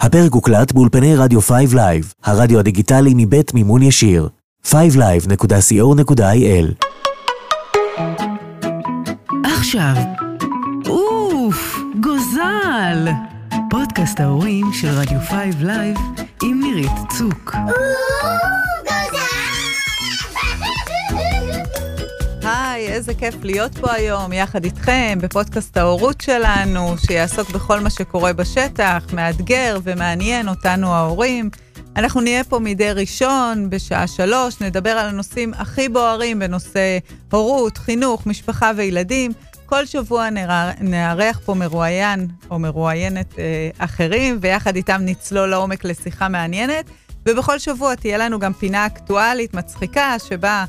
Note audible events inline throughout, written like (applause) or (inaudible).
הפרק הוקלט באולפני רדיו 5 לייב, הרדיו הדיגיטלי מבית מימון ישיר. 5live.co.il עכשיו, אוף, גוזל! פודקאסט ההורים של רדיו 5 לייב עם נירית צוק. איזה כיף להיות פה היום יחד איתכם בפודקאסט ההורות שלנו, שיעסוק בכל מה שקורה בשטח, מאתגר ומעניין אותנו ההורים. אנחנו נהיה פה מדי ראשון בשעה שלוש, נדבר על הנושאים הכי בוערים בנושא הורות, חינוך, משפחה וילדים. כל שבוע נארח פה מרואיין או מרואיינת אה, אחרים, ויחד איתם נצלול לעומק לשיחה מעניינת. ובכל שבוע תהיה לנו גם פינה אקטואלית מצחיקה, שבה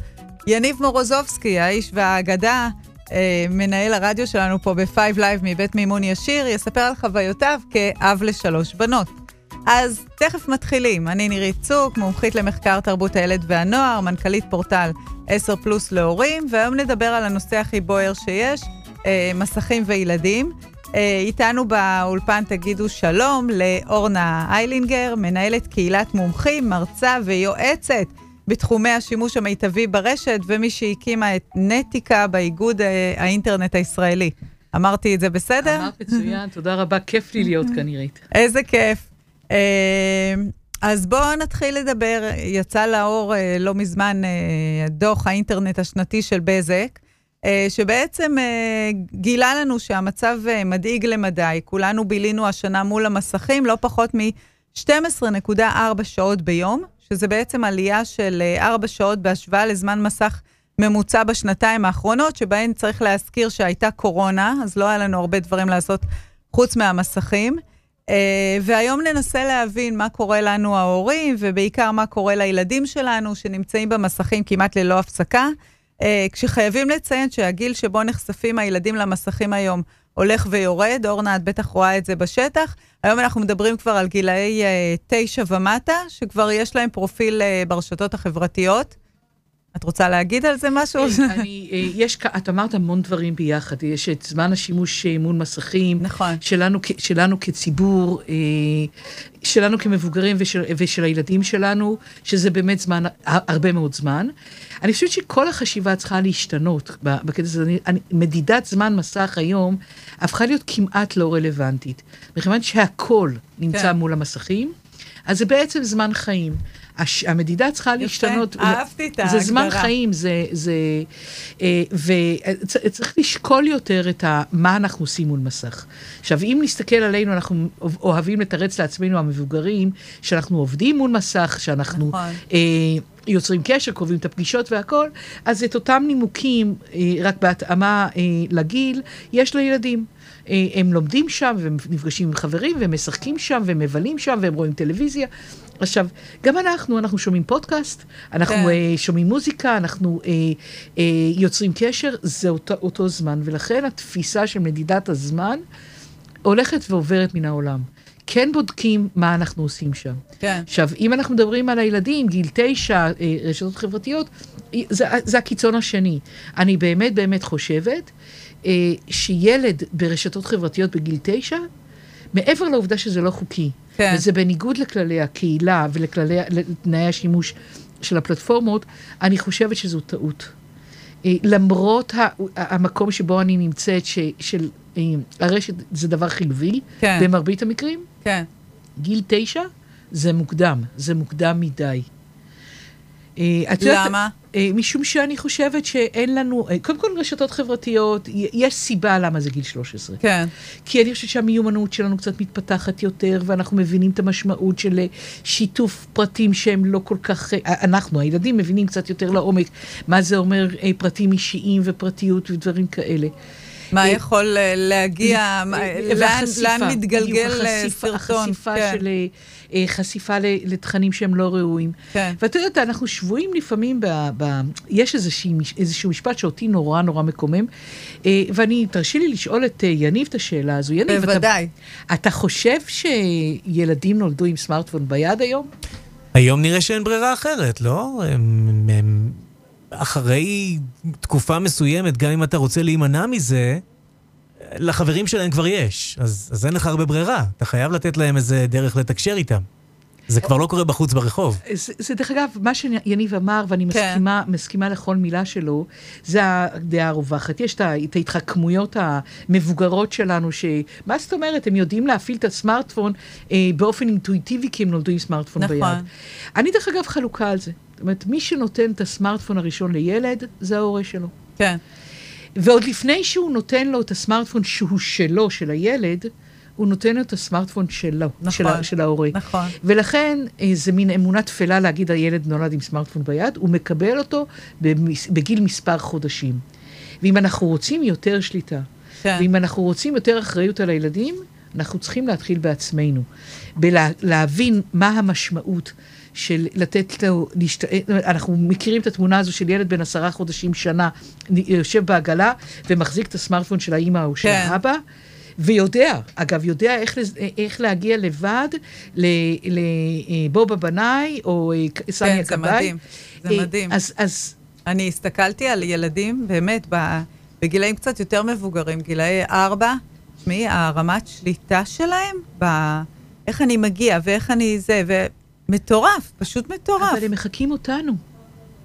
יניב מורוזובסקי, האיש והאגדה, אה, מנהל הרדיו שלנו פה ב-5 Live מבית מימון ישיר, יספר על חוויותיו כאב לשלוש בנות. אז תכף מתחילים. אני נירית צוק, מומחית למחקר תרבות הילד והנוער, מנכ"לית פורטל 10 פלוס להורים, והיום נדבר על הנושא הכי בוער שיש, אה, מסכים וילדים. אה, איתנו באולפן תגידו שלום לאורנה איילינגר, מנהלת קהילת מומחים, מרצה ויועצת בתחומי השימוש המיטבי ברשת, ומי שהקימה את נטיקה באיגוד אה, האינטרנט הישראלי. אמרתי את זה בסדר? אמרת מצוין, (laughs) תודה רבה, כיף לי להיות כאן, עירית. איזה כיף. אה, אז בואו נתחיל לדבר. יצא לאור אה, לא מזמן דוח האינטרנט השנתי של בזק, שבעצם גילה לנו שהמצב מדאיג למדי. כולנו בילינו השנה מול המסכים לא פחות מ-12.4 שעות ביום, שזה בעצם עלייה של 4 שעות בהשוואה לזמן מסך ממוצע בשנתיים האחרונות, שבהן צריך להזכיר שהייתה קורונה, אז לא היה לנו הרבה דברים לעשות חוץ מהמסכים. Uh, והיום ננסה להבין מה קורה לנו ההורים, ובעיקר מה קורה לילדים שלנו, שנמצאים במסכים כמעט ללא הפסקה. Uh, כשחייבים לציין שהגיל שבו נחשפים הילדים למסכים היום הולך ויורד, אורנה, את בטח רואה את זה בשטח. היום אנחנו מדברים כבר על גילאי uh, תשע ומטה, שכבר יש להם פרופיל uh, ברשתות החברתיות. את רוצה להגיד על זה משהו? אני, אה, יש, את אמרת המון דברים ביחד. יש את זמן השימוש מול מסכים. נכון. שלנו, שלנו כציבור, שלנו כמבוגרים ושל, ושל הילדים שלנו, שזה באמת זמן, הרבה מאוד זמן. אני חושבת שכל החשיבה צריכה להשתנות בקטע הזה. מדידת זמן מסך היום הפכה להיות כמעט לא רלוונטית. מכיוון שהכל נמצא כן. מול המסכים, אז זה בעצם זמן חיים. הש, המדידה צריכה יפה, להשתנות. אהבתי את ההגדרה. זה זמן חיים, זה... זה אה, וצריך לשקול יותר את ה, מה אנחנו עושים מול מסך. עכשיו, אם נסתכל עלינו, אנחנו אוהבים לתרץ לעצמנו, המבוגרים, שאנחנו עובדים מול מסך, שאנחנו... נכון. אה, יוצרים קשר, קובעים את הפגישות והכל, אז את אותם נימוקים, אה, רק בהתאמה אה, לגיל, יש לילדים. אה, הם לומדים שם, והם נפגשים עם חברים, והם משחקים שם, והם מבלים שם, והם רואים טלוויזיה. עכשיו, גם אנחנו, אנחנו שומעים פודקאסט, אנחנו כן. uh, שומעים מוזיקה, אנחנו uh, uh, יוצרים קשר, זה אותו, אותו זמן, ולכן התפיסה של מדידת הזמן הולכת ועוברת מן העולם. כן בודקים מה אנחנו עושים שם. כן. עכשיו, אם אנחנו מדברים על הילדים, גיל תשע, רשתות חברתיות, זה, זה הקיצון השני. אני באמת באמת חושבת אה, שילד ברשתות חברתיות בגיל תשע, מעבר לעובדה שזה לא חוקי, כן. וזה בניגוד לכללי הקהילה ולתנאי השימוש של הפלטפורמות, אני חושבת שזו טעות. אה, למרות המקום שבו אני נמצאת, ש, של אה, הרשת זה דבר חיובי, כן. במרבית המקרים, כן. גיל תשע זה מוקדם, זה מוקדם מדי. אה, למה? אה, משום שאני חושבת שאין לנו, אה, קודם כל רשתות חברתיות, יש סיבה למה זה גיל 13. כן. כי אני חושבת שהמיומנות שלנו קצת מתפתחת יותר, ואנחנו מבינים את המשמעות של שיתוף פרטים שהם לא כל כך, אנחנו, הילדים, מבינים קצת יותר לעומק מה זה אומר פרטים אישיים ופרטיות ודברים כאלה. מה יכול להגיע, לאן מתגלגל סרטון. החשיפה כן. של אה, חשיפה לתכנים שהם לא ראויים. כן. ואתה יודע, אנחנו שבויים לפעמים, ב, ב, יש איזושהי, איזשהו משפט שאותי נורא נורא מקומם, אה, ואני, תרשי לי לשאול את אה, יניב את השאלה הזו. יניב, בוודאי. אתה, אתה חושב שילדים נולדו עם סמארטפון ביד היום? היום נראה שאין ברירה אחרת, לא? הם, הם, אחרי תקופה מסוימת, גם אם אתה רוצה להימנע מזה, לחברים שלהם כבר יש, אז, אז אין לך הרבה ברירה. אתה חייב לתת להם איזה דרך לתקשר איתם. זה כבר לא קורה בחוץ ברחוב. זה, זה דרך אגב, מה שיניב אמר, ואני כן. מסכימה, מסכימה לכל מילה שלו, זה הדעה הרווחת. יש את ההתחכמויות המבוגרות שלנו, ש... מה זאת אומרת, הם יודעים להפעיל את הסמארטפון אה, באופן אינטואיטיבי, כי הם נולדו עם סמארטפון נכון. ביד. אני דרך אגב חלוקה על זה. זאת אומרת, מי שנותן את הסמארטפון הראשון לילד, זה ההורה שלו. כן. ועוד לפני שהוא נותן לו את הסמארטפון שהוא שלו, של הילד, הוא נותן לו את הסמארטפון שלו, נכון, של, ה- של ההורה. נכון. ולכן אה, זה מין אמונה תפלה להגיד הילד נולד עם סמארטפון ביד, הוא מקבל אותו במס, בגיל מספר חודשים. ואם אנחנו רוצים יותר שליטה, כן. ואם אנחנו רוצים יותר אחריות על הילדים, אנחנו צריכים להתחיל בעצמנו. בלהבין מה המשמעות של לתת לו, להשת... אנחנו מכירים את התמונה הזו של ילד בן עשרה חודשים, שנה, יושב בעגלה ומחזיק את הסמארטפון של האימא או של כן. האבא. ויודע, אגב, יודע איך, לז- איך להגיע לבד לבובה בנאי או אה, סניה כן, זה כבאי. מדהים. זה אה, מדהים. אז, אז אני הסתכלתי על ילדים, באמת, בגילאים קצת יותר מבוגרים, גילאי ארבע, תשמעי, הרמת שליטה שלהם, ב... איך אני מגיע ואיך אני זה, ומטורף, פשוט מטורף. אבל הם מחקים אותנו.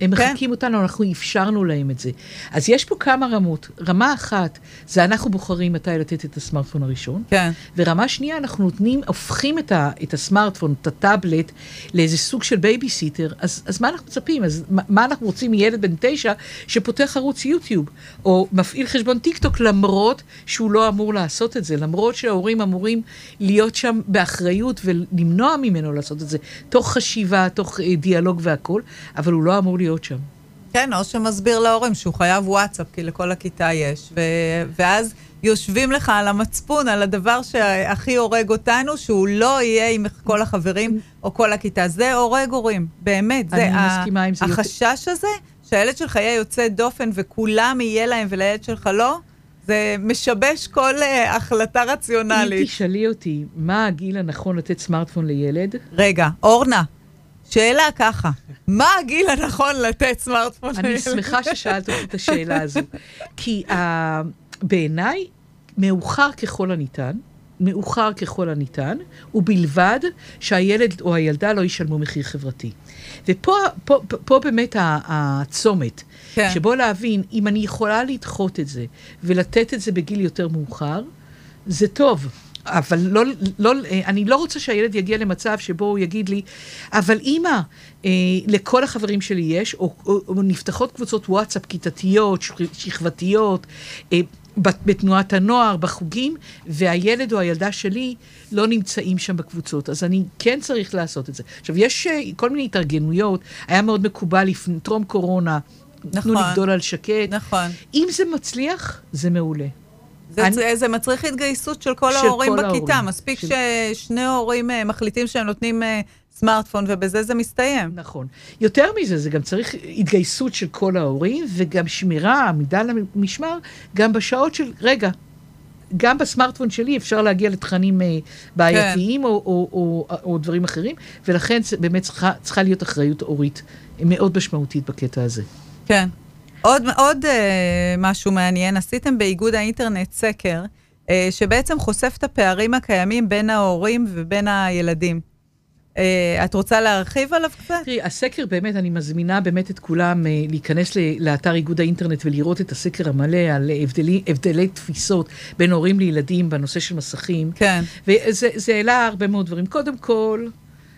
הם כן. מחקים אותנו, אנחנו אפשרנו להם את זה. אז יש פה כמה רמות. רמה אחת, זה אנחנו בוחרים מתי לתת את הסמארטפון הראשון. כן, ורמה שנייה, אנחנו נותנים, הופכים את, ה, את הסמארטפון, את הטאבלט, לאיזה סוג של בייביסיטר. אז, אז מה אנחנו מצפים? אז מה, מה אנחנו רוצים מילד בן תשע שפותח ערוץ יוטיוב, או מפעיל חשבון טיק טוק, למרות שהוא לא אמור לעשות את זה, למרות שההורים אמורים להיות שם באחריות ולמנוע ממנו לעשות את זה, תוך חשיבה, תוך אה, דיאלוג והכול, אבל הוא לא אמור להיות שם. כן, או שמסביר להורים שהוא חייב וואטסאפ, כי לכל הכיתה יש, ו... ואז יושבים לך על המצפון, על הדבר שהכי הורג אותנו, שהוא לא יהיה עם כל החברים או כל הכיתה. זה הורג הורים, באמת. זה אני מסכימה עם זה. החשש הזה, שהילד שלך יהיה יוצא דופן וכולם יהיה להם ולילד שלך לא, זה משבש כל uh, החלטה אם רציונלית. תשאלי אותי, מה הגיל הנכון לתת סמארטפון לילד? רגע, אורנה, שאלה ככה, מה הגיל הנכון לתת סמארטפון אני? שמחה ששאלת אותי את השאלה הזו. כי uh, בעיניי, מאוחר ככל הניתן, מאוחר ככל הניתן, ובלבד שהילד או הילדה לא ישלמו מחיר חברתי. ופה פה, פה, פה באמת הצומת, כן. שבו להבין, אם אני יכולה לדחות את זה ולתת את זה בגיל יותר מאוחר, זה טוב. אבל לא, לא, אני לא רוצה שהילד יגיע למצב שבו הוא יגיד לי, אבל אימא, אה, לכל החברים שלי יש, או, או, או נפתחות קבוצות וואטסאפ כיתתיות, שכ- שכבתיות, אה, בת- בתנועת הנוער, בחוגים, והילד או הילדה שלי לא נמצאים שם בקבוצות. אז אני כן צריך לעשות את זה. עכשיו, יש אה, כל מיני התארגנויות, היה מאוד מקובל לפני, טרום קורונה, נכון. תנו לגדול על שקט. נכון. אם זה מצליח, זה מעולה. זה, אני-. זה מצריך התגייסות של כל של ההורים כל בכיתה. ההורים. מספיק של- ששני הורים אה, מחליטים שהם נותנים אה, סמארטפון, ובזה זה מסתיים. נכון. יותר מזה, זה גם צריך התגייסות של כל ההורים, וגם שמירה, עמידה על המשמר, גם בשעות של, רגע, גם בסמארטפון שלי אפשר להגיע לתכנים אה, בעייתיים כן. או, או, או, או דברים אחרים, ולכן באמת צריכה, צריכה להיות אחריות הורית מאוד משמעותית בקטע הזה. כן. עוד, עוד אה, משהו מעניין, עשיתם באיגוד האינטרנט סקר, אה, שבעצם חושף את הפערים הקיימים בין ההורים ובין הילדים. אה, את רוצה להרחיב עליו קצת? תראי, הסקר באמת, אני מזמינה באמת את כולם אה, להיכנס ל- לאתר איגוד האינטרנט ולראות את הסקר המלא על הבדלי, הבדלי תפיסות בין הורים לילדים בנושא של מסכים. כן. וזה זה העלה הרבה מאוד דברים. קודם כל,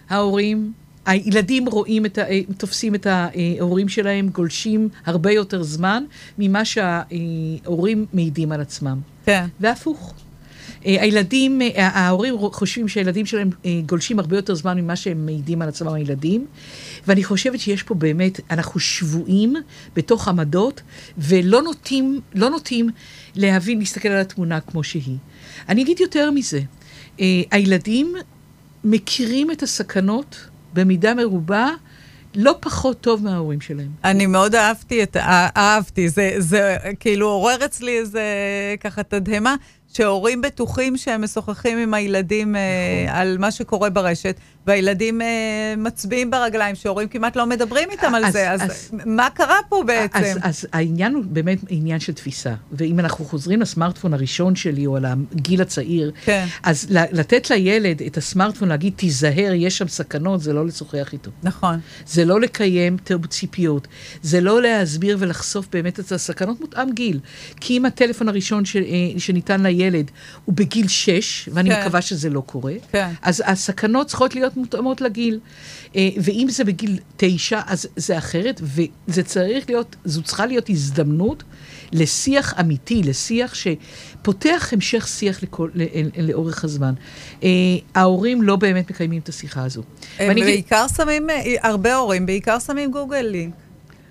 ההורים, הילדים רואים את ה... תופסים את ההורים שלהם, גולשים הרבה יותר זמן ממה שההורים מעידים על עצמם. כן. והפוך. אה, הילדים, אה, ההורים חושבים שהילדים שלהם אה, גולשים הרבה יותר זמן ממה שהם מעידים על עצמם הילדים, ואני חושבת שיש פה באמת, אנחנו שבויים בתוך עמדות, ולא נוטים, לא נוטים להבין, להסתכל על התמונה כמו שהיא. אני אגיד יותר מזה, הילדים מכירים את הסכנות במידה מרובה לא פחות טוב מההורים שלהם. אני מאוד אהבתי את, אה, אהבתי, זה, זה כאילו עורר אצלי איזה ככה תדהמה, שהורים בטוחים שהם משוחחים עם הילדים נכון. אה, על מה שקורה ברשת, והילדים אה, מצביעים ברגליים, שהורים כמעט לא מדברים איתם על אז- זה, אז, אז- מה קרה פה בעצם? אז, אז העניין הוא באמת עניין של תפיסה. ואם אנחנו חוזרים לסמארטפון הראשון שלי, או על הגיל הצעיר, כן. אז ל- לתת לילד את הסמארטפון, להגיד, תיזהר, יש שם סכנות, זה לא לשוחח איתו. נכון. זה לא לקיים ציפיות, זה לא להסביר ולחשוף באמת את הסכנות מותאם גיל. כי אם הטלפון הראשון ש, אה, שניתן לילד הוא בגיל 6, ואני כן. מקווה שזה לא קורה, כן. אז הסכנות צריכות להיות מותאמות לגיל. אה, ואם זה בגיל 9, אז זה אחרת, וזה צריך להיות, זו צריכה להיות הזדמנות לשיח אמיתי, לשיח שפותח המשך שיח לכל, לאורך הזמן. אה, ההורים לא באמת מקיימים את השיחה הזו. הם בעיקר שמים, אה, הרבה הורים בעיקר שמים גוגל לינק.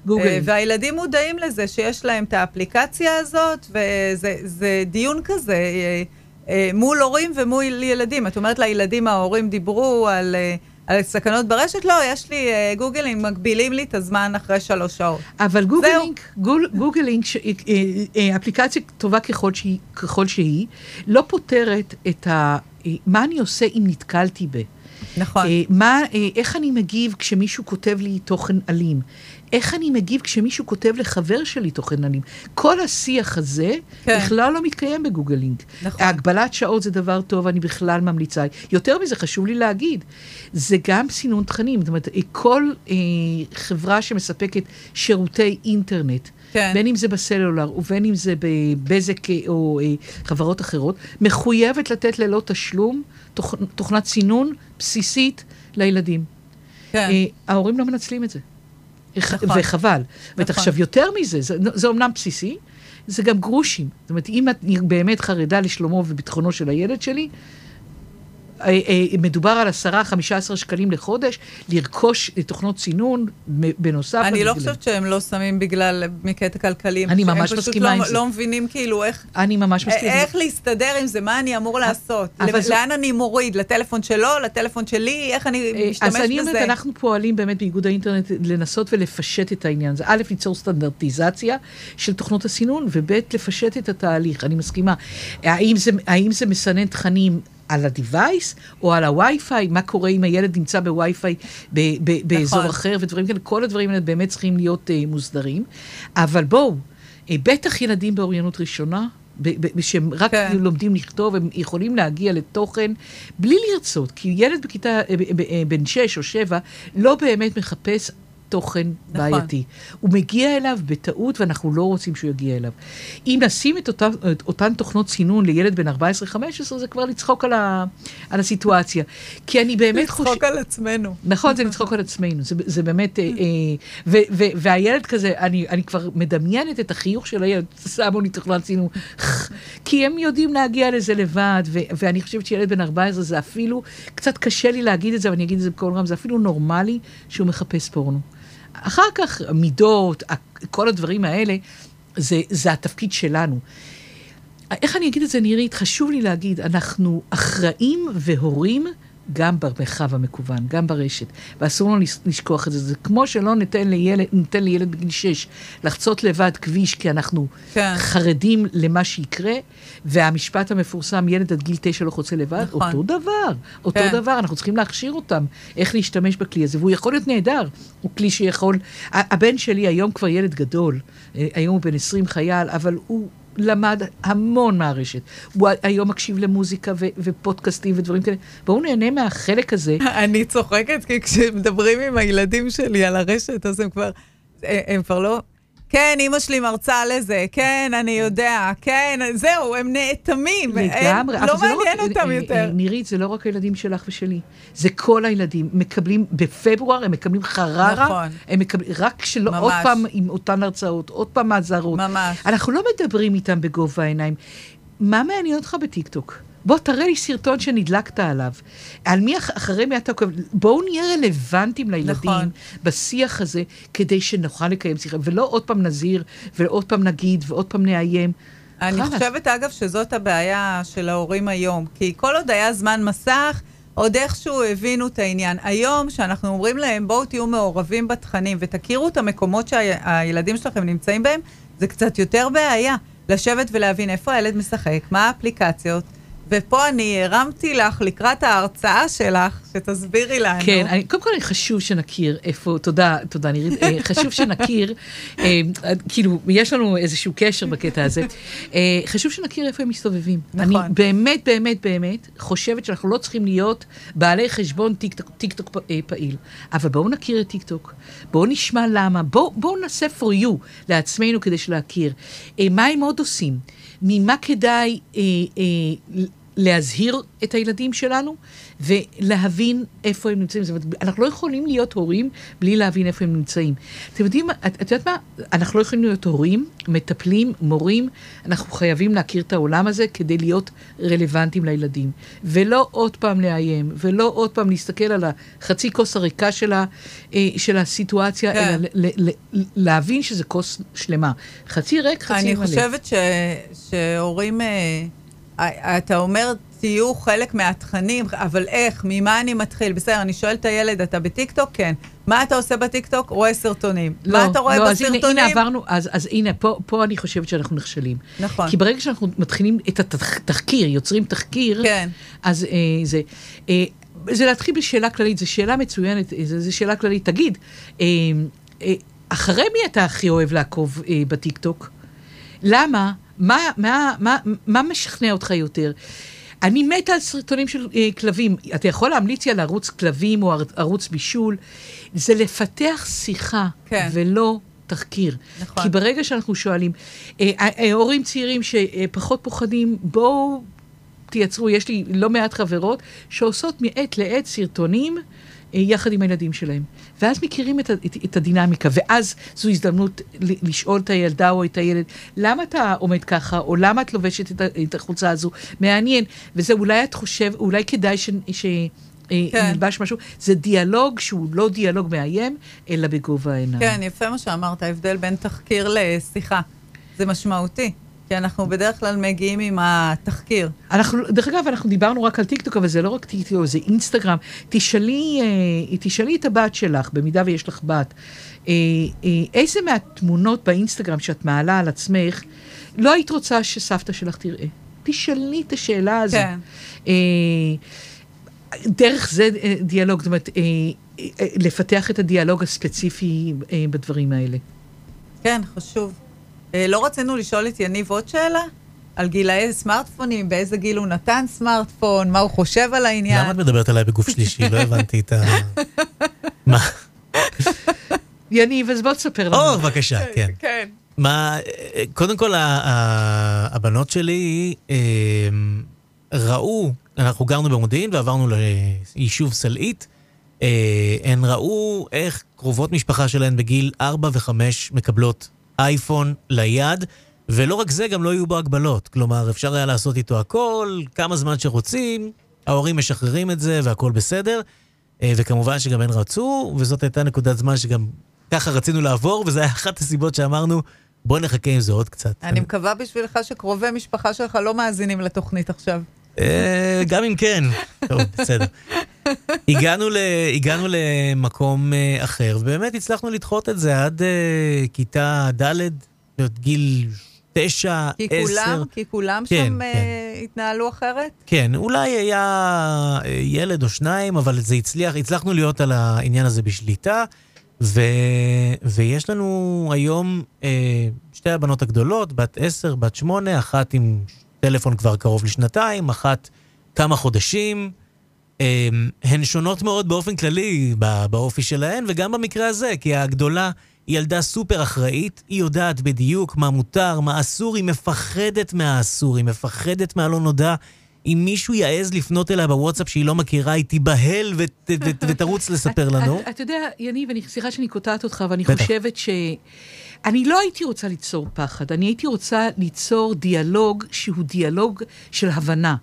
גוגל. אה, והילדים מודעים לזה שיש להם את האפליקציה הזאת, וזה זה דיון כזה אה, אה, מול הורים ומול ילדים. את אומרת לילדים, ההורים דיברו על, על סכנות ברשת? לא, יש לי אה, גוגלים, מגבילים לי את הזמן אחרי שלוש שעות. אבל גוגל זהו. לינק, גול, גוגל לינק, ש- אה, אה, אפליקציה טובה ככל שהיא, ככל שהיא, לא פותרת את ה... אה, מה אני עושה אם נתקלתי ב... נכון. אה, מה, אה, איך אני מגיב כשמישהו כותב לי תוכן אלים? איך אני מגיב כשמישהו כותב לחבר שלי תוכן אלים? כל השיח הזה כן. בכלל לא מתקיים בגוגל לינק. נכון. הגבלת שעות זה דבר טוב, אני בכלל ממליצה. יותר מזה, חשוב לי להגיד, זה גם סינון תכנים. זאת אומרת, כל אה, חברה שמספקת שירותי אינטרנט, כן. בין אם זה בסלולר ובין אם זה בבזק אה, או אה, חברות אחרות, מחויבת לתת ללא תשלום תוכ, תוכנת סינון בסיסית לילדים. כן. אה, ההורים לא מנצלים את זה. נכון. וחבל. ועכשיו, יותר מזה, זה, זה אומנם בסיסי, זה גם גרושים. זאת אומרת, אם את באמת חרדה לשלומו וביטחונו של הילד שלי, מדובר על 10-15 שקלים לחודש, לרכוש תוכנות סינון בנוסף. אני לא חושבת שהם לא שמים בגלל מקטע כלכלי. אני הם ממש פשוט מסכימה לא, עם זה. לא מבינים כאילו איך, אני ממש מסכימה. איך להסתדר עם זה, מה אני אמור לעשות. זו- לאן אני מוריד? לטלפון שלו, לטלפון שלי? איך אני אה, משתמש אז אני בזה? אומרת, אנחנו פועלים באמת באיגוד האינטרנט לנסות ולפשט את העניין הזה. א', ליצור סטנדרטיזציה של תוכנות הסינון, וב', לפשט את התהליך. אני מסכימה. האם זה, האם זה מסנן תכנים? על ה-device או על הווי-פיי, מה קורה אם הילד נמצא בווי-פיי ב- ב- באזור נכון. אחר ודברים כאלה, כל הדברים האלה באמת צריכים להיות uh, מוסדרים. אבל בואו, uh, בטח ילדים באוריינות ראשונה, שהם רק כן. כן. לומדים לכתוב, הם יכולים להגיע לתוכן בלי לרצות, כי ילד בכיתה, אה, בן 6 או 7, לא באמת מחפש תוכן נכון. בעייתי. הוא מגיע אליו בטעות, ואנחנו לא רוצים שהוא יגיע אליו. אם נשים את אותן, את אותן תוכנות סינון לילד בן 14-15, זה כבר לצחוק על, ה, על הסיטואציה. כי אני באמת חושבת... לצחוק על עצמנו. נכון, זה לצחוק על עצמנו, זה, זה באמת, אה, אה, ו, ו, והילד כזה, אני, אני כבר מדמיינת את החיוך של הילד, שמו לי תוכנת צינון, כי הם יודעים להגיע לזה לבד, ו, ואני חושבת שילד בן 14 זה אפילו, קצת קשה לי להגיד את זה, אבל אני אגיד את זה בקול רם, זה אפילו נורמלי שהוא מחפש פורנו. אחר כך, מידות, כל הדברים האלה, זה, זה התפקיד שלנו. איך אני אגיד את זה, נירית? חשוב לי להגיד, אנחנו אחראים והורים גם במרחב המקוון, גם ברשת, ואסור לנו לש- לשכוח את זה. זה כמו שלא ניתן לילד, ניתן לילד בגיל 6 לחצות לבד כביש, כי אנחנו כן. חרדים למה שיקרה, והמשפט המפורסם, ילד עד גיל 9 לא חוצה לבד, נכון. אותו דבר, אותו כן. דבר, אנחנו צריכים להכשיר אותם, איך להשתמש בכלי הזה, והוא יכול להיות נהדר, הוא כלי שיכול... הבן שלי היום כבר ילד גדול, אה, היום הוא בן 20 חייל, אבל הוא... למד המון מהרשת. הוא היום מקשיב למוזיקה ו- ופודקאסטים ודברים כאלה. בואו נהנה מהחלק הזה. אני צוחקת, כי כשמדברים עם הילדים שלי על הרשת, אז הם כבר, הם כבר לא... כן, אימא שלי מרצה לזה, כן, אני יודע, כן, זהו, הם נאטמים. לגמרי. לא זה מעניין רק- אותם אה, יותר. אה, נירית, זה לא רק הילדים שלך ושלי. זה כל הילדים. מקבלים, בפברואר הם מקבלים חררה. נכון. הם מקבלים, רק שלא, ממש. עוד פעם עם אותן הרצאות, עוד פעם האזהרות. ממש. אנחנו לא מדברים איתם בגובה העיניים. מה מעניין אותך בטיקטוק? בוא תראה לי סרטון שנדלקת עליו. על מי, אח- אחרי מי אתה עוקב? בואו נהיה רלוונטיים לילדים נכון. בשיח הזה, כדי שנוכל לקיים שיחה, ולא עוד פעם נזהיר, ועוד פעם נגיד, ועוד פעם נאיים. אני חלאס. חושבת, אגב, שזאת הבעיה של ההורים היום. כי כל עוד היה זמן מסך, עוד איכשהו הבינו את העניין. היום, שאנחנו אומרים להם, בואו תהיו מעורבים בתכנים ותכירו את המקומות שהילדים שלכם נמצאים בהם, זה קצת יותר בעיה. לשבת ולהבין איפה הילד משחק, מה האפליקציות, ופה אני הרמתי לך לקראת ההרצאה שלך, שתסבירי לנו. כן, אני, קודם כל חשוב שנכיר איפה, תודה, תודה נירית, אה, חשוב שנכיר, אה, כאילו, יש לנו איזשהו קשר בקטע הזה, אה, חשוב שנכיר איפה הם מסתובבים. נכון. אני באמת, באמת, באמת חושבת שאנחנו לא צריכים להיות בעלי חשבון טיקטוק, טיקטוק אה, פעיל, אבל בואו נכיר את טיקטוק, בואו נשמע למה, בואו בוא נעשה for you לעצמנו כדי להכיר. אה, מה הם עוד עושים? ממה כדאי אה, אה, להזהיר את הילדים שלנו ולהבין איפה הם נמצאים. זאת אומרת, אנחנו לא יכולים להיות הורים בלי להבין איפה הם נמצאים. אתם יודעים, את, את יודעת מה? אנחנו לא יכולים להיות הורים, מטפלים, מורים, אנחנו חייבים להכיר את העולם הזה כדי להיות רלוונטיים לילדים. ולא עוד פעם לאיים, ולא עוד פעם להסתכל על החצי כוס הריקה של, ה, אה, של הסיטואציה, כן. אלא ל, ל, ל, להבין שזה כוס שלמה. חצי ריק, חצי אני מלא. חושבת ש, שהורים, אה, אתה אומר, תהיו חלק מהתכנים, אבל איך, ממה אני מתחיל? בסדר, אני שואלת את הילד, אתה בטיקטוק? כן. מה אתה עושה בטיקטוק? רואה סרטונים. מה אתה רואה לא, בסרטונים? אז הנה, הנה עברנו, אז, אז הנה, פה, פה אני חושבת שאנחנו נכשלים. נכון. כי ברגע שאנחנו מתחילים את התחקיר, יוצרים תחקיר, כן. אז אה, זה... אה, זה להתחיל בשאלה כללית, זו שאלה מצוינת, אה, זו שאלה כללית. תגיד, אה, אה, אחרי מי אתה הכי אוהב לעקוב אה, בטיקטוק? למה? מה, מה, מה, מה משכנע אותך יותר? אני מתה על סרטונים של אה, כלבים. אתה יכול להמליץ לי על ערוץ כלבים או ער- ערוץ בישול. זה לפתח שיחה, כן. ולא תחקיר. נכון. כי ברגע שאנחנו שואלים, אה, אה, הורים צעירים שפחות פוחדים, בואו תייצרו, יש לי לא מעט חברות שעושות מעת לעת סרטונים. אה, יחד עם הילדים שלהם. ואז מכירים את, את, את הדינמיקה, ואז זו הזדמנות לשאול את הילדה או את הילד, למה אתה עומד ככה, או למה את לובשת את, את החולצה הזו? מעניין. וזה אולי את חושב, אולי כדאי ש... ש אה, כן. נלבש משהו, זה דיאלוג שהוא לא דיאלוג מאיים, אלא בגובה העיניים. כן, יפה מה שאמרת, ההבדל בין תחקיר לשיחה. זה משמעותי, כי אנחנו בדרך כלל מגיעים עם התחקיר. אנחנו, דרך אגב, אנחנו דיברנו רק על טיקטוק, אבל זה לא רק טיקטוק, זה אינסטגרם. תשאלי, אה, תשאלי את הבת שלך, במידה ויש לך בת, אה, אה, איזה מהתמונות באינסטגרם שאת מעלה על עצמך, לא היית רוצה שסבתא שלך תראה? תשאלי את השאלה הזו. כן. דרך זה דיאלוג, זאת אומרת, לפתח את הדיאלוג הספציפי בדברים האלה. כן, חשוב. אה, לא רצינו לשאול את יניב עוד שאלה? על גילאי סמארטפונים, באיזה גיל הוא נתן סמארטפון, מה הוא חושב על העניין. למה את מדברת עליי בגוף שלישי? לא הבנתי את ה... (laughs) מה? יניב, אז בוא תספר לנו. או, בבקשה, כן. כן. מה, אה, קודם כל, ה- ה- הבנות שלי אה, ראו, אנחנו גרנו במודיעין ועברנו ליישוב סלעית, אה, הן ראו איך קרובות משפחה שלהן בגיל 4 ו-5 מקבלות אייפון ליד, ולא רק זה, גם לא יהיו בו הגבלות. כלומר, אפשר היה לעשות איתו הכל, כמה זמן שרוצים, ההורים משחררים את זה והכל בסדר, אה, וכמובן שגם הן רצו, וזאת הייתה נקודת זמן שגם ככה רצינו לעבור, וזה היה אחת הסיבות שאמרנו, בוא נחכה עם זה עוד קצת. אני מקווה בשבילך שקרובי משפחה שלך לא מאזינים לתוכנית עכשיו. אה, גם אם כן. טוב, בסדר. הגענו, ל, הגענו למקום אה, אחר, ובאמת הצלחנו לדחות את זה עד אה, כיתה ד', להיות גיל תשע, כי עשר. כולם, כי כולם כן, שם כן. אה, התנהלו אחרת? כן, אולי היה ילד או שניים, אבל זה הצליח, הצלחנו להיות על העניין הזה בשליטה, ו, ויש לנו היום אה, שתי הבנות הגדולות, בת עשר, בת שמונה, אחת עם טלפון כבר קרוב לשנתיים, אחת כמה חודשים. אה, הן שונות מאוד באופן כללי בא- באופי שלהן, וגם במקרה הזה, כי הגדולה היא ילדה סופר אחראית, היא יודעת בדיוק מה מותר, מה אסור, היא מפחדת מהאסור, היא מפחדת מהלא נודע. אם מישהו יעז לפנות אליה בוואטסאפ שהיא לא מכירה, היא תיבהל ות, ות, ותרוץ לספר לנו. אתה יודע, יניב, אני, סליחה שאני קוטעת אותך, ואני בטח. חושבת ש... אני לא הייתי רוצה ליצור פחד, אני הייתי רוצה ליצור דיאלוג שהוא דיאלוג של הבנה.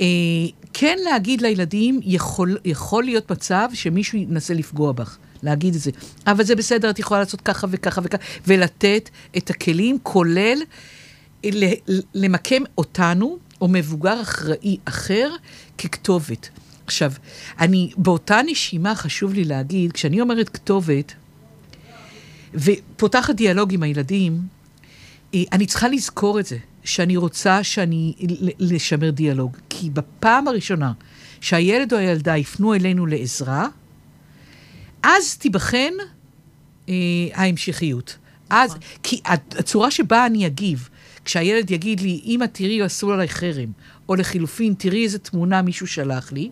אה, כן להגיד לילדים, יכול, יכול להיות מצב שמישהו ינסה לפגוע בך. להגיד את זה. אבל זה בסדר, את יכולה לעשות ככה וככה וככה, ולתת את הכלים, כולל למקם אותנו, או מבוגר אחראי אחר, ככתובת. עכשיו, אני, באותה נשימה חשוב לי להגיד, כשאני אומרת כתובת, ופותחת דיאלוג עם הילדים, אה, אני צריכה לזכור את זה, שאני רוצה שאני, לשמר דיאלוג. כי בפעם הראשונה שהילד או הילדה יפנו אלינו לעזרה, אז תיבחן אה, ההמשכיות. אז, כי הצורה שבה אני אגיב, כשהילד יגיד לי, אמא, תראי, עשו עליי חרם, או לחילופין, תראי איזה תמונה מישהו שלח לי,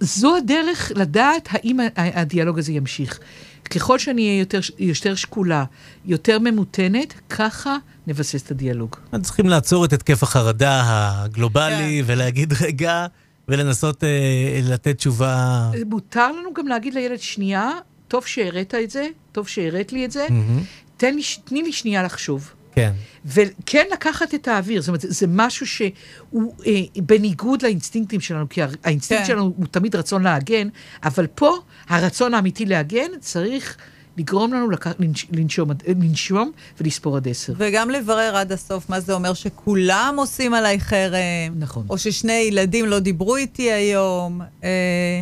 זו הדרך לדעת האם הדיאלוג הזה ימשיך. ככל שאני אהיה יותר, יותר שקולה, יותר ממותנת, ככה נבסס את הדיאלוג. אנחנו צריכים לעצור את התקף החרדה הגלובלי ולהגיד רגע, ולנסות אה, לתת תשובה. מותר לנו גם להגיד לילד, שנייה, טוב שהראית את זה, טוב שהראית לי את זה, מהמם. תן לי, תני לי שנייה לחשוב. כן. וכן לקחת את האוויר, זאת אומרת, זה משהו שהוא אה, בניגוד לאינסטינקטים שלנו, כי האינסטינקט כן. שלנו הוא תמיד רצון להגן, אבל פה הרצון האמיתי להגן צריך לגרום לנו לק... לנש... לנשום, עד- לנשום ולספור עד עשר. וגם לברר עד הסוף מה זה אומר שכולם עושים עליי חרם. נכון. או ששני ילדים לא דיברו איתי היום. אה,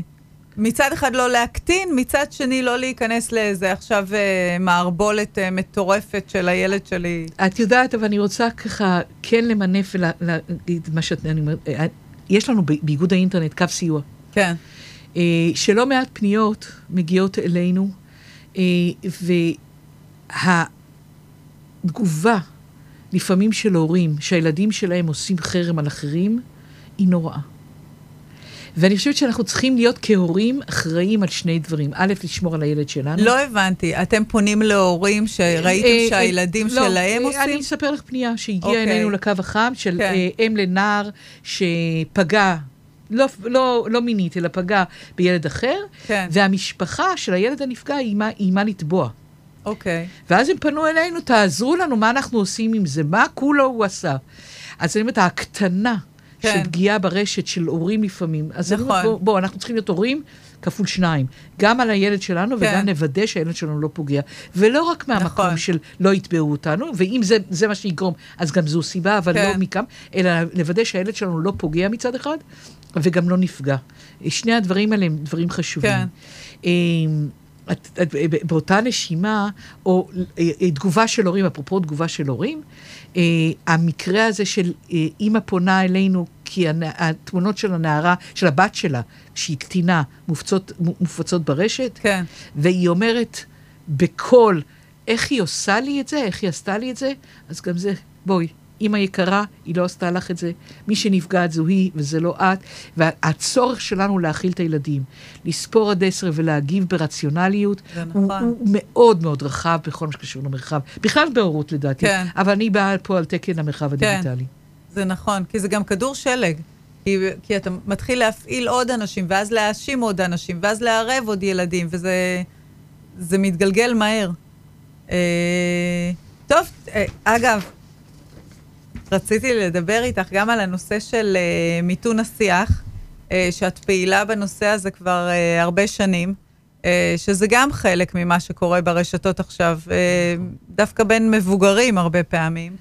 מצד אחד לא להקטין, מצד שני לא להיכנס לאיזה עכשיו אה, מערבולת אה, מטורפת של הילד שלי. את יודעת, אבל אני רוצה ככה כן למנף ולהגיד מה שאת... אומרת, אה, יש לנו באיגוד האינטרנט קו סיוע. כן. אה, שלא מעט פניות מגיעות אלינו, אה, והתגובה לפעמים של הורים שהילדים שלהם עושים חרם על אחרים, היא נוראה. ואני חושבת שאנחנו צריכים להיות כהורים אחראים על שני דברים. א', לשמור על הילד שלנו. לא הבנתי, אתם פונים להורים שראיתם אה, אה, שהילדים לא, שלהם אה, עושים? אני אספר לך פנייה שהגיעה אוקיי. אלינו לקו החם של כן. אם לנער שפגע, לא, לא, לא מינית, אלא פגע בילד אחר, כן. והמשפחה של הילד הנפגע איימה, איימה לתבוע. אוקיי. ואז הם פנו אלינו, תעזרו לנו, מה אנחנו עושים עם זה? מה כולו הוא עשה? אז אני אומרת, ההקטנה כן. של פגיעה ברשת של הורים לפעמים. אז אני אומרת, נכון. בוא, אנחנו צריכים להיות הורים כפול שניים. גם על הילד שלנו, כן. וגם נוודא שהילד שלנו לא פוגע. ולא רק מהמקום נכון. של לא יתבעו אותנו, ואם זה, זה מה שיגרום, אז גם זו סיבה, אבל כן. לא מכאן, אלא לוודא שהילד שלנו לא פוגע מצד אחד, וגם לא נפגע. שני הדברים האלה הם דברים חשובים. כן. אמ, את, את, באותה נשימה, או אה, תגובה של הורים, אפרופו תגובה של הורים, אה, המקרה הזה של אה, אימא פונה אלינו, כי התמונות של הנערה, של הבת שלה, שהיא קטינה, מופצות, מופצות ברשת, כן. והיא אומרת בקול, איך היא עושה לי את זה, איך היא עשתה לי את זה, אז גם זה, בואי, אימא יקרה, היא לא עשתה לך את זה, מי שנפגעת זו היא וזה לא את, והצורך שלנו להאכיל את הילדים, לספור עד עשר ולהגיב ברציונליות, הוא, נכון. הוא מאוד מאוד רחב בכל מה שקשור למרחב, בכלל בהורות לדעתי, כן. אבל אני באה פה על תקן המרחב הדיגיטלי. זה נכון, כי זה גם כדור שלג. כי, כי אתה מתחיל להפעיל עוד אנשים, ואז להאשים עוד אנשים, ואז לערב עוד ילדים, וזה זה מתגלגל מהר. אה, טוב, אה, אגב, רציתי לדבר איתך גם על הנושא של אה, מיתון השיח, אה, שאת פעילה בנושא הזה כבר אה, הרבה שנים, אה, שזה גם חלק ממה שקורה ברשתות עכשיו, אה, דווקא בין מבוגרים הרבה פעמים.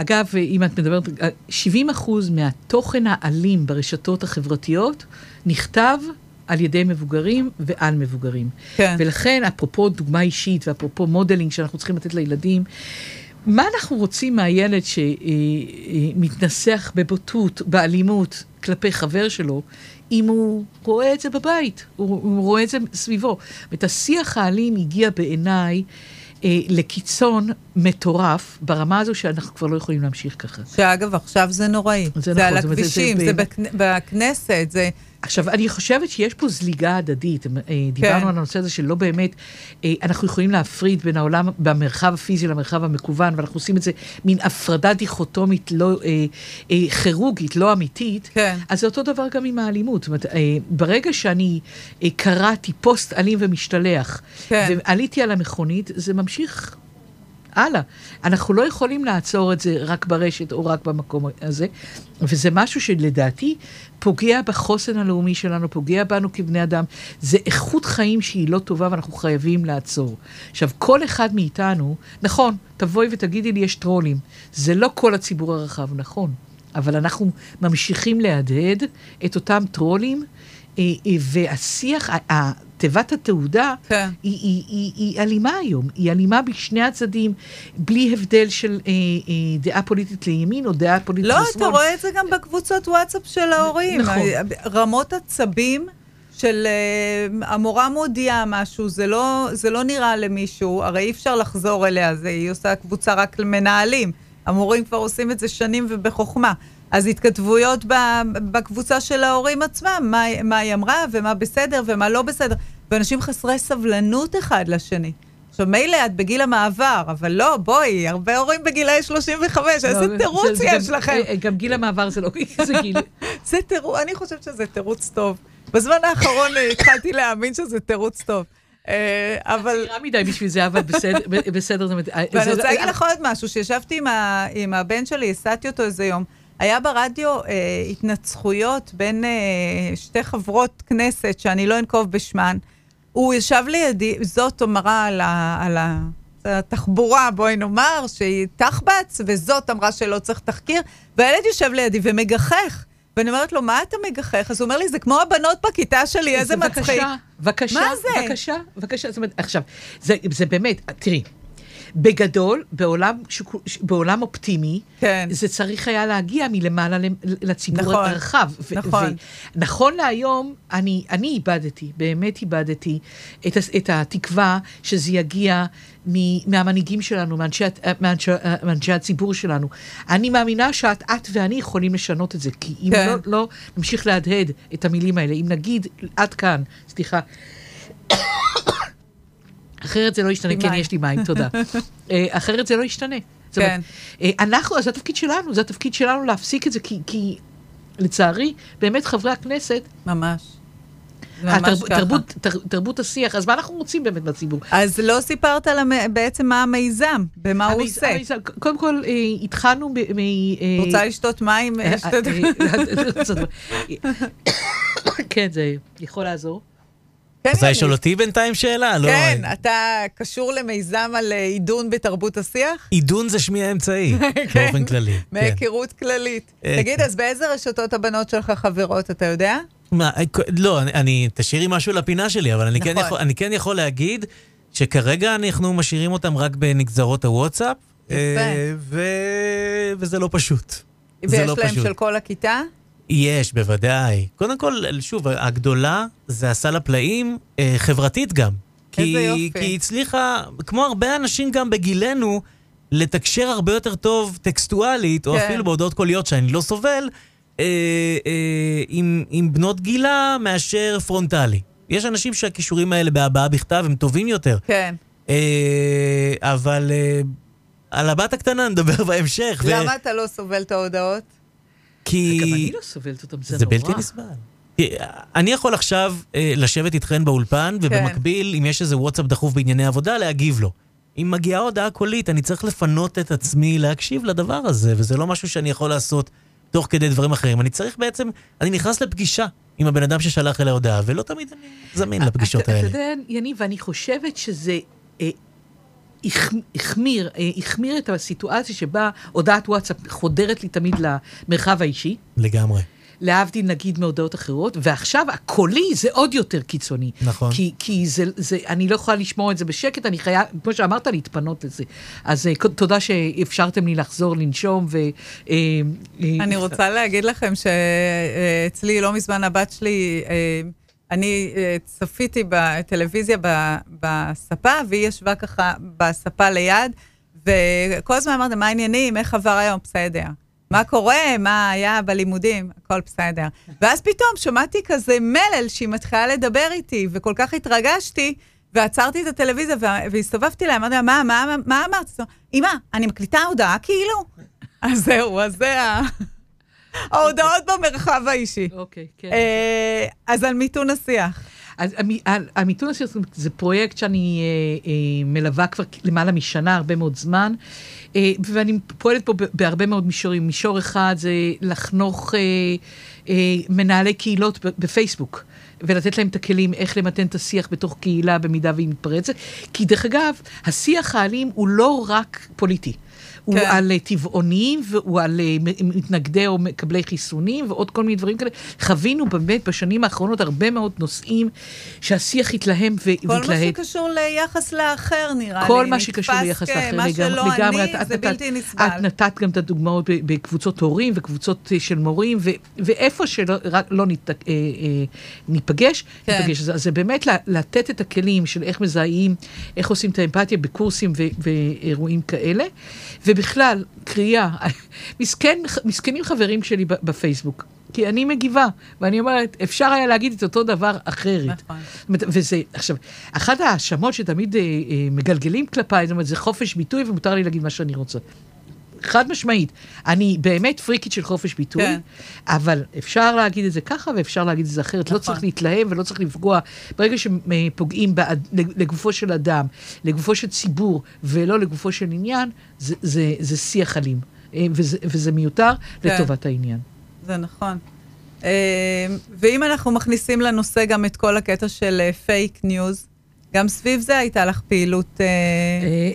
אגב, אם את מדברת, 70 אחוז מהתוכן האלים ברשתות החברתיות נכתב על ידי מבוגרים ועל מבוגרים. כן. ולכן, אפרופו דוגמה אישית ואפרופו modeling שאנחנו צריכים לתת לילדים, מה אנחנו רוצים מהילד שמתנסח בבוטות, באלימות, כלפי חבר שלו, אם הוא רואה את זה בבית, הוא, הוא רואה את זה סביבו. ואת השיח האלים הגיע בעיניי אה, לקיצון מטורף, ברמה הזו שאנחנו כבר לא יכולים להמשיך ככה. שאגב, עכשיו זה נוראי. זה זה, נכון, על אומרת, זה- הכבישים, זה זה, ב- בכ... בכנסת, זה... עכשיו, אני חושבת שיש פה זליגה הדדית. אה, דיברנו כן. על הנושא הזה שלא באמת, אה, אנחנו יכולים להפריד בין העולם במרחב הפיזי למרחב המקוון, ואנחנו עושים את זה מין הפרדה דיכוטומית לא אה, אה, כירורגית, לא אמיתית. כן. אז זה אותו דבר גם עם האלימות. זאת אומרת, אה, ברגע שאני קראתי פוסט אלים ומשתלח, כן. ועליתי על המכונית, זה ממשיך הלאה. אנחנו לא יכולים לעצור את זה רק ברשת או רק במקום הזה, וזה משהו שלדעתי פוגע בחוסן הלאומי שלנו, פוגע בנו כבני אדם. זה איכות חיים שהיא לא טובה ואנחנו חייבים לעצור. עכשיו, כל אחד מאיתנו, נכון, תבואי ותגידי לי יש טרולים. זה לא כל הציבור הרחב, נכון. אבל אנחנו ממשיכים להדהד את אותם טרולים, אה, אה, והשיח, תיבת התעודה כן. היא, היא, היא, היא אלימה היום, היא אלימה בשני הצדדים, בלי הבדל של אה, אה, דעה פוליטית לימין או דעה פוליטית לא, לשמאל. אתה רואה את זה גם בקבוצות וואטסאפ של ההורים. נכון. רמות עצבים של אה, המורה מודיעה משהו, זה לא, זה לא נראה למישהו, הרי אי אפשר לחזור אליה, זה, היא עושה קבוצה רק למנהלים. המורים כבר עושים את זה שנים ובחוכמה. אז התכתבויות ב, בקבוצה של ההורים עצמם, מה, מה היא אמרה ומה בסדר ומה לא בסדר. ואנשים חסרי סבלנות אחד לשני. עכשיו, מילא את בגיל המעבר, אבל לא, בואי, הרבה הורים בגילאי 35, איזה לא, תירוץ זה- יש לכם? אה, גם גיל המעבר זה לא (laughs) זה גיל. זה תירוץ, אני חושבת שזה תירוץ טוב. בזמן האחרון אה, התחלתי להאמין שזה תירוץ טוב. אה, אבל... צעירה מדי בשביל זה, אבל בסדר, אה, ואני רוצה להגיד לך עוד משהו, שישבתי עם הבן שלי, הסעתי אותו איזה יום, היה ברדיו אה, התנצחויות בין אה, שתי חברות כנסת, שאני לא אנקוב בשמן. הוא ישב לידי, זאת אמרה על, ה, על ה, התחבורה, בואי נאמר, שהיא תחבץ, וזאת אמרה שלא צריך תחקיר, והילד יושב לידי ומגחך. ואני אומרת לו, מה אתה מגחך? אז הוא אומר לי, זה כמו הבנות בכיתה שלי, איזה זה מצחיק. בבקשה, בבקשה, מה זה? בבקשה, בבקשה. זאת אומרת, עכשיו, זה, זה באמת, תראי, בגדול, בעולם, בעולם אופטימי, כן. זה צריך היה להגיע מלמעלה למ- לציבור נכון, הרחב. ו- נכון. נכון להיום, אני, אני איבדתי, באמת איבדתי, את, את התקווה שזה יגיע מ- מהמנהיגים שלנו, מאנשי, הת- מאנשי, מאנשי הציבור שלנו. אני מאמינה שאת את ואני יכולים לשנות את זה, כי אם כן. לא, לא נמשיך להדהד את המילים האלה, אם נגיד, עד כאן, סליחה, אחרת זה לא ישתנה, כן. יש לי מים, תודה. אה, אחרת זה לא ישתנה. כן. אה, אנחנו, זה התפקיד שלנו, זה התפקיד שלנו להפסיק את זה, כי, כי לצערי, באמת חברי הכנסת, ממש. התרב. תרבות, תר, תרבות השיח, אז מה אנחנו רוצים באמת בציבור? אז לא סיפרת על המ... בעצם מה המיזם, במה הוא עושה. המיזם- קודם כל, אה, התחלנו. מ- אה, רוצה לשתות מים? אה. אה, אה, כן, זה יכול לעזור. כן, רוצה יניב. לשאול אותי בינתיים שאלה? לא, כן, אתה קשור למיזם על אה, עידון בתרבות השיח? עידון זה שמי האמצעי, (laughs) כן. באופן כללי. כן. מהיכרות כללית. אה, תגיד, אז באיזה רשתות הבנות שלך חברות, אתה יודע? מה, אה, לא, אני- אני, תשאירי משהו לפינה שלי, אבל אני כן נכון. יכול- אני כן יכול להגיד שכרגע אנחנו משאירים אותם רק בנגזרות הוואטסאפ, ו- וזה לא פשוט. ויש לא להם פשוט. של כל הכיתה? יש, בוודאי. קודם כל, שוב, הגדולה זה הסל הפלאים, אה, חברתית גם. כי, איזה יופי. כי היא הצליחה, כמו הרבה אנשים גם בגילנו, לתקשר הרבה יותר טוב טקסטואלית, או כן. אפילו בהודעות קוליות שאני לא סובל, אה, אה, עם, עם בנות גילה מאשר פרונטלי. יש אנשים שהכישורים האלה בהבעה בכתב הם טובים יותר. כן. אה, אבל אה, על הבת הקטנה נדבר (laughs) בהמשך. ו- למה אתה לא סובל את ההודעות? כי... גם אני לא סובלת אותם, זה זה נורא. בלתי נסבל. אה, אני יכול עכשיו אה, לשבת איתכן באולפן, כן. ובמקביל, אם יש איזה וואטסאפ דחוף בענייני עבודה, להגיב לו. אם מגיעה הודעה קולית, אני צריך לפנות את עצמי להקשיב לדבר הזה, וזה לא משהו שאני יכול לעשות תוך כדי דברים אחרים. אני צריך בעצם, אני נכנס לפגישה עם הבן אדם ששלח אליי הודעה, ולא תמיד אני זמין לפגישות אתה, האלה. אתה יודע, יניב, ואני חושבת שזה אה, החמיר, אה, החמיר את הסיטואציה שבה הודעת וואטסאפ חודרת לי תמיד למרחב האישי. לגמרי. להבדיל נגיד מהודעות אחרות, ועכשיו הקולי זה עוד יותר קיצוני. נכון. כי, כי זה, זה, אני לא יכולה לשמוע את זה בשקט, אני חייב, כמו שאמרת, להתפנות לזה. אז אה, תודה שאפשרתם לי לחזור לנשום, ו... אה, אה, אני רוצה להגיד לכם שאצלי, לא מזמן הבת שלי, אה, אני אה, צפיתי בטלוויזיה בספה, והיא ישבה ככה בספה ליד, וכל הזמן אמרתי, מה העניינים, איך עבר היום? בסדר. מה קורה, מה היה בלימודים, הכל בסדר. ואז פתאום שמעתי כזה מלל שהיא מתחילה לדבר איתי, וכל כך התרגשתי, ועצרתי את הטלוויזיה וה- והסתובבתי לה, אמרתי לה, מה, מה, מה אמרת? היא אמרה, אמא, אני מקליטה הודעה כאילו? אז זהו, אז זה ה... ההודעות במרחב האישי. אוקיי, כן. אה, אז על מיתון השיח. אז המיתון השיח זה פרויקט שאני אה, אה, מלווה כבר למעלה משנה, הרבה מאוד זמן, ואני פועלת פה בהרבה מאוד מישורים. מישור אחד זה לחנוך מנהלי קהילות בפייסבוק. ולתת להם את הכלים איך למתן את השיח בתוך קהילה במידה והיא מתפרצת. כי דרך אגב, השיח האלים הוא לא רק פוליטי. הוא כן. על אה, טבעונים, והוא על אה, מתנגדי או מקבלי חיסונים, ועוד כל מיני דברים כאלה. חווינו באמת בשנים האחרונות הרבה מאוד נושאים שהשיח התלהם ו- כל מה. שקשור ליחס לאחר, נראה לי. כל מה שקשור ליחס נתפס לאחר, כמה שלא לגמרי. אני, את- זה את בלתי נתת- נסבל. את נתת גם את הדוגמאות בקבוצות הורים וקבוצות אה, של מורים, ו- ואיפה שלא רק לא נת- אה, אה, ניפגש, כן. ניפגש. אז זה באמת לתת את הכלים של איך מזהים, איך עושים את האמפתיה בקורסים ו- ואירועים כאלה. ובכלל, קריאה, (laughs) מסכן, מסכנים חברים שלי בפייסבוק. כי אני מגיבה, ואני אומרת, אפשר היה להגיד את אותו דבר אחרת. נכון. וזה, עכשיו, אחת ההאשמות שתמיד אה, אה, מגלגלים כלפיי, זאת אומרת, זה חופש ביטוי ומותר לי להגיד מה שאני רוצה. חד משמעית, אני באמת פריקית של חופש ביטוי, כן. אבל אפשר להגיד את זה ככה ואפשר להגיד את זה אחרת. לא נכון. צריך להתלהם ולא צריך לפגוע. ברגע שפוגעים בעד- לגופו של אדם, לגופו של ציבור, ולא לגופו של עניין, זה, זה, זה שיח אלים. אה, וזה, וזה מיותר כן. לטובת העניין. זה נכון. אה, ואם אנחנו מכניסים לנושא גם את כל הקטע של פייק ניוז, גם סביב זה הייתה לך פעילות אה,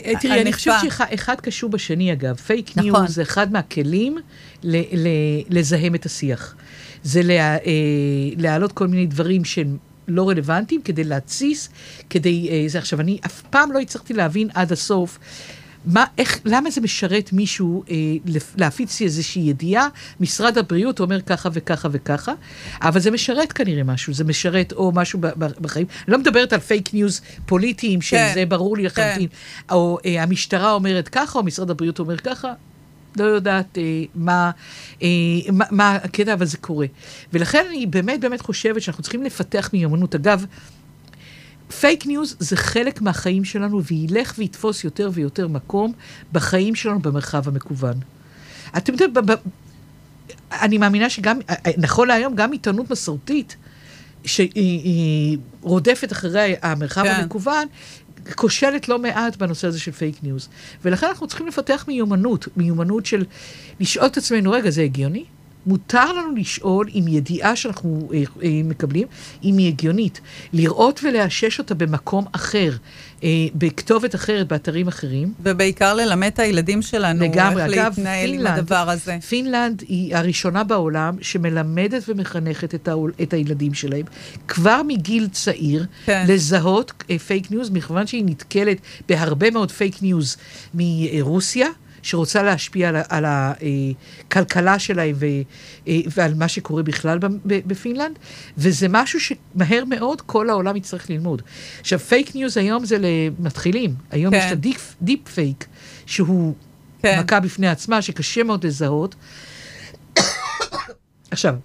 אה, תראי, אני ענפה. חושבת שאחד קשור בשני, אגב. פייק נכון. ניוז זה אחד מהכלים לזהם את השיח. זה אה, להעלות כל מיני דברים שהם לא רלוונטיים, כדי להתסיס, כדי... זה עכשיו, אני אף פעם לא הצלחתי להבין עד הסוף. מה, איך, למה זה משרת מישהו אה, להפיץ איזושהי ידיעה, משרד הבריאות אומר ככה וככה וככה, אבל זה משרת כנראה משהו, זה משרת או משהו בחיים. אני לא מדברת על פייק ניוז פוליטיים, כן, שזה ברור לי לחלוטין, או אה, המשטרה אומרת ככה, או משרד הבריאות אומר ככה. לא יודעת אה, מה, אה, מה, מה הקטע, אבל זה קורה. ולכן אני באמת באמת חושבת שאנחנו צריכים לפתח מיומנות. אגב, פייק ניוז זה חלק מהחיים שלנו, וילך ויתפוס יותר ויותר מקום בחיים שלנו במרחב המקוון. אתם יודעים, אני מאמינה שגם, נכון להיום, גם עיתונות מסורתית, שהיא היא רודפת אחרי המרחב כן. המקוון, כושלת לא מעט בנושא הזה של פייק ניוז. ולכן אנחנו צריכים לפתח מיומנות, מיומנות של לשאול את עצמנו, רגע, זה הגיוני? מותר לנו לשאול אם ידיעה שאנחנו אה, אה, מקבלים, אם היא הגיונית. לראות ולאשש אותה במקום אחר, אה, בכתובת אחרת, באתרים אחרים. ובעיקר ללמד את הילדים שלנו לגמרי. איך אגב, להתנהל עם פינלנד, הדבר הזה. פינלנד היא הראשונה בעולם שמלמדת ומחנכת את, העול, את הילדים שלהם, כבר מגיל צעיר, כן. לזהות אה, פייק ניוז, מכיוון שהיא נתקלת בהרבה מאוד פייק ניוז מרוסיה. שרוצה להשפיע על, על הכלכלה שלהם ו, אה, ועל מה שקורה בכלל בפינלנד, וזה משהו שמהר מאוד כל העולם יצטרך ללמוד. עכשיו, פייק ניוז היום זה למתחילים. היום כן. יש את הדיפ דיפ פייק, שהוא כן. מכה בפני עצמה, שקשה מאוד לזהות. עכשיו,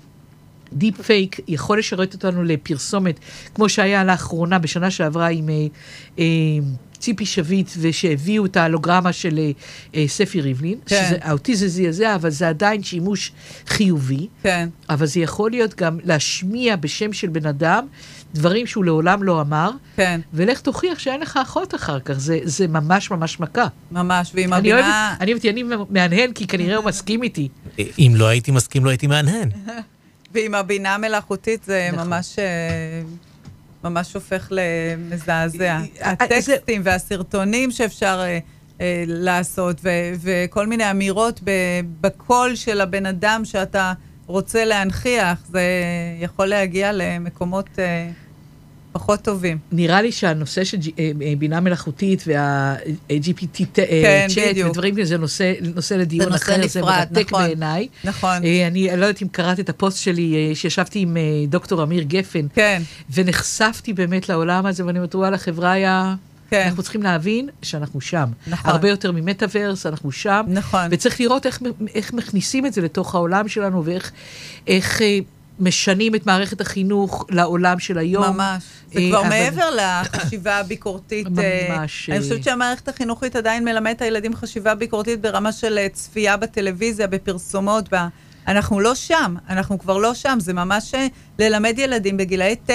דיפ פייק יכול לשרת אותנו לפרסומת, כמו שהיה לאחרונה, בשנה שעברה עם אה, אה, ציפי שביט, ושהביאו את ההולוגרמה של אה, אה, ספי ריבלין, כן. שזה, אותי זה זעזע, אבל זה עדיין שימוש חיובי, כן, אבל זה יכול להיות גם להשמיע בשם של בן אדם דברים שהוא לעולם לא אמר, כן, ולך תוכיח שאין לך אחות אחר כך, זה, זה ממש ממש מכה. ממש. ועם אוהבת, הבינה... אני אוהבת, אני מהנהן, כי כנראה הוא מסכים איתי. אם לא הייתי מסכים, לא הייתי מהנהן. ועם הבינה המלאכותית זה נכון. ממש... ממש הופך למזעזע. אה, אה, הטקסטים והסרטונים שאפשר אה, לעשות, וכל מיני אמירות בקול של הבן אדם שאתה רוצה להנכיח, זה יכול להגיע למקומות פחות טובים. נראה לי שהנושא של אה, אה, בינה מלאכותית וה-GPT כן, צ'אט בדיוק. ודברים כאלה, זה נושא, נושא לדיון זה נושא אחר, זה מרתק נכון. בעיניי. נכון. אה, אני לא יודעת אם קראת את הפוסט שלי, אה, שישבתי עם אה, דוקטור אמיר גפן, כן, ונחשפתי באמת לעולם הזה, ואני אומרת, וואלה, חברה היה... כן. אנחנו צריכים להבין שאנחנו שם. נכון. הרבה יותר ממטאוורס, אנחנו שם. נכון. וצריך לראות איך, איך מכניסים את זה לתוך העולם שלנו, ואיך איך, אה, משנים את מערכת החינוך לעולם של היום. ממש. זה אה, כבר אבל- מעבר לחשיבה הביקורתית. אה, ממש, אני אה. חושבת שהמערכת החינוכית עדיין מלמדת את הילדים חשיבה ביקורתית ברמה של אה, צפייה בטלוויזיה, בפרסומות. ב... אנחנו לא שם, אנחנו כבר לא שם. זה ממש אה, ללמד ילדים בגילאי 9-10,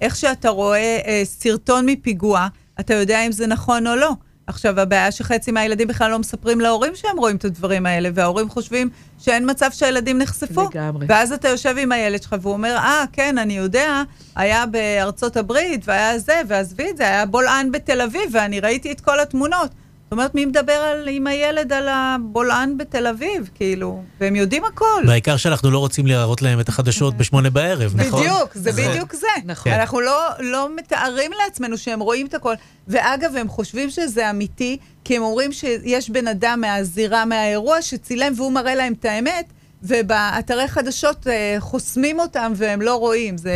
איך שאתה רואה אה, סרטון מפיגוע, אתה יודע אם זה נכון או לא. עכשיו, הבעיה שחצי מהילדים בכלל לא מספרים להורים שהם רואים את הדברים האלה, וההורים חושבים שאין מצב שהילדים נחשפו. לגמרי. ואז אתה יושב עם הילד שלך והוא אומר, אה, כן, אני יודע, היה בארצות הברית, והיה זה, ועזבי את זה, היה בולען בתל אביב, ואני ראיתי את כל התמונות. זאת אומרת, מי מדבר על, עם הילד על הבולען בתל אביב, כאילו, והם יודעים הכל. והעיקר שאנחנו לא רוצים להראות להם את החדשות בשמונה בערב, נכון? בדיוק, זה זה- בדיוק זה. נכון. אנחנו לא, לא מתארים לעצמנו שהם רואים את הכל. ואגב, הם חושבים שזה אמיתי, כי הם אומרים שיש בן אדם מהזירה, מהאירוע, שצילם והוא מראה להם את האמת, ובאתרי חדשות אה, חוסמים אותם והם לא רואים. זה,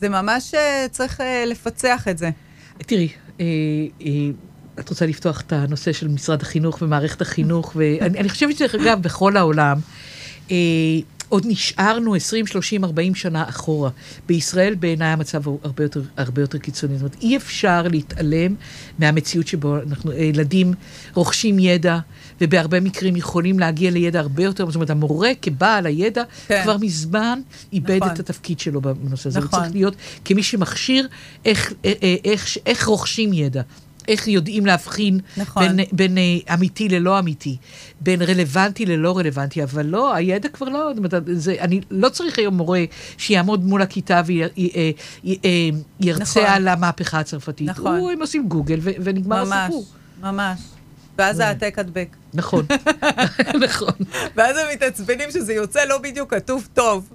זה ממש אה, צריך אה, לפצח את זה. תראי, אה, אה, את רוצה לפתוח את הנושא של משרד החינוך ומערכת החינוך, ואני אני חושבת שדרך אגב, בכל העולם, אה, עוד נשארנו 20, 30, 40 שנה אחורה. בישראל בעיניי המצב הוא הרבה יותר, הרבה יותר קיצוני. זאת אומרת, אי אפשר להתעלם מהמציאות שבו אנחנו, ילדים רוכשים ידע, ובהרבה מקרים יכולים להגיע לידע הרבה יותר, זאת אומרת, המורה כבעל הידע, כן. כבר מזמן איבד נכון. את התפקיד שלו בנושא הזה. נכון. הוא צריך להיות כמי שמכשיר איך, אה, אה, איך, איך רוכשים ידע. איך יודעים להבחין נכון. בין, בין אה, אמיתי ללא אמיתי, בין רלוונטי ללא רלוונטי, אבל לא, הידע כבר לא, זה, אני לא צריך היום מורה שיעמוד מול הכיתה וירצה נכון. על המהפכה הצרפתית. נכון. הוא, הם עושים גוגל ו- ונגמר ממש, הסיפור. ממש. ואז העתק הדבק. נכון, (laughs) (laughs) נכון. ואז הם מתעצבנים שזה יוצא לא בדיוק כתוב טוב.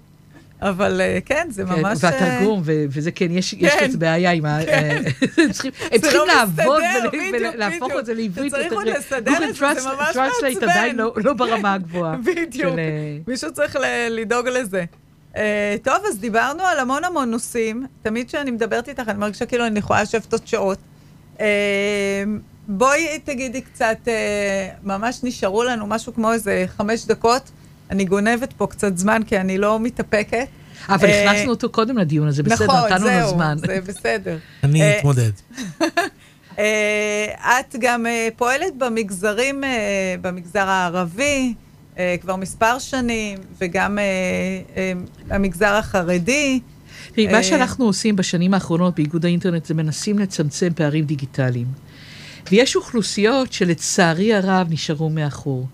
אבל אה, כן, זה כן, ממש... אה, והתרגום, ו- וזה כן, יש, יש כן. כזה בעיה עם ה... אה, (laughs) הם צריכים, הם זה צריכים לא לעבוד ולהפוך. את זה לעברית. צריך עוד לסדר את זה, זה ממש מעצבן. עדיין לא לא ברמה הגבוהה. (laughs) בדיוק. של, אה, מישהו צריך ל- לדאוג לזה. Uh, טוב, אז דיברנו על המון המון נושאים. תמיד כשאני מדברת איתך, אני מרגישה כאילו אני יכולה לשבת עוד שעות. Uh, בואי תגידי קצת, uh, ממש נשארו לנו משהו כמו איזה חמש דקות. אני גונבת פה קצת זמן, כי אני לא מתאפקת. אבל אה, הכנסנו אותו קודם לדיון הזה, בסדר, נכון, נתנו לו זהו, זמן. זה בסדר. אני אה, אתמודד. (laughs) אה, את גם פועלת במגזרים, במגזר הערבי כבר מספר שנים, וגם המגזר החרדי. תראי, מה שאנחנו עושים בשנים האחרונות באיגוד האינטרנט זה מנסים לצמצם פערים דיגיטליים. ויש אוכלוסיות שלצערי הרב נשארו מאחור.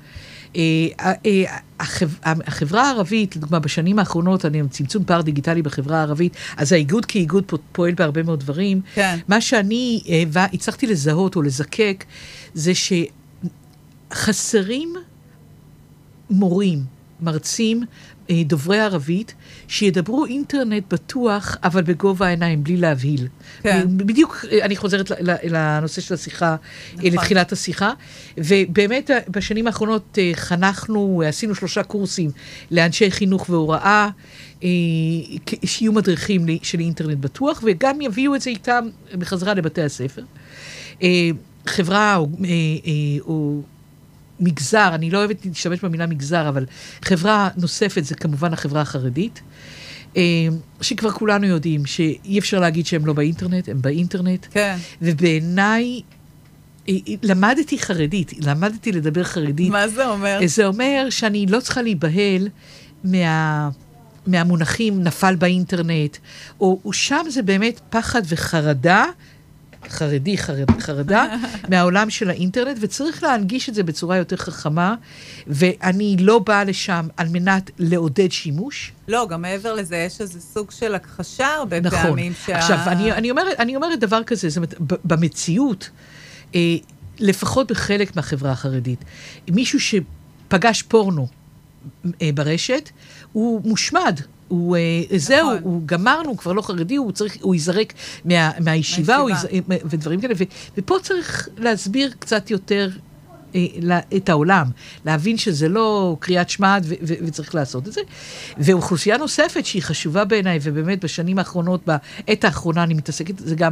אה, אה, החב- החברה הערבית, לדוגמה, בשנים האחרונות, אני עם צמצום פער דיגיטלי בחברה הערבית, אז האיגוד כאיגוד פו- פועל בהרבה מאוד דברים. כן. מה שאני אה, הצלחתי לזהות או לזקק, זה שחסרים מורים, מרצים, אה, דוברי ערבית, שידברו אינטרנט בטוח, אבל בגובה העיניים, בלי להבהיל. כן. בדיוק, אה, אני חוזרת לנושא של השיחה, אה, נכון. לתחילת השיחה, ובאמת אה, בשנים האחרונות חנכנו, עשינו שלושה קורסים לאנשי חינוך והוראה, אה, שיהיו מדריכים של אינטרנט בטוח, וגם יביאו את זה איתם בחזרה לבתי הספר. חברה או, או מגזר, אני לא אוהבת להשתמש במילה מגזר, אבל חברה נוספת זה כמובן החברה החרדית, אה, שכבר כולנו יודעים שאי אפשר להגיד שהם לא באינטרנט, הם באינטרנט, כן. ובעיניי, אה, אה, למדתי חרדית, למדתי לדבר חרדית. מה זה אומר? זה אומר שאני לא צריכה להיבהל מה... מהמונחים נפל באינטרנט, או, או שם זה באמת פחד וחרדה, חרדי, חרד, חרדה, (laughs) מהעולם של האינטרנט, וצריך להנגיש את זה בצורה יותר חכמה, ואני לא באה לשם על מנת לעודד שימוש. לא, גם מעבר לזה, יש איזה סוג של הכחשה הרבה נכון. פעמים. שה- עכשיו, אני, אני, אומרת, אני אומרת דבר כזה, זאת אומרת, במציאות, אה, לפחות בחלק מהחברה החרדית, מישהו שפגש פורנו אה, ברשת, הוא מושמד. הוא, אה, זהו, הוא גמרנו, הוא כבר לא חרדי, הוא צריך, הוא ייזרק מה, מהישיבה, הוא אה, ודברים כאלה, ו, ופה צריך להסביר קצת יותר אה, את העולם, להבין שזה לא קריאת שמע ו- ו- וצריך לעשות את זה. ואוכלוסייה נוספת שהיא חשובה בעיניי, ובאמת בשנים האחרונות, בעת האחרונה אני מתעסקת, זה גם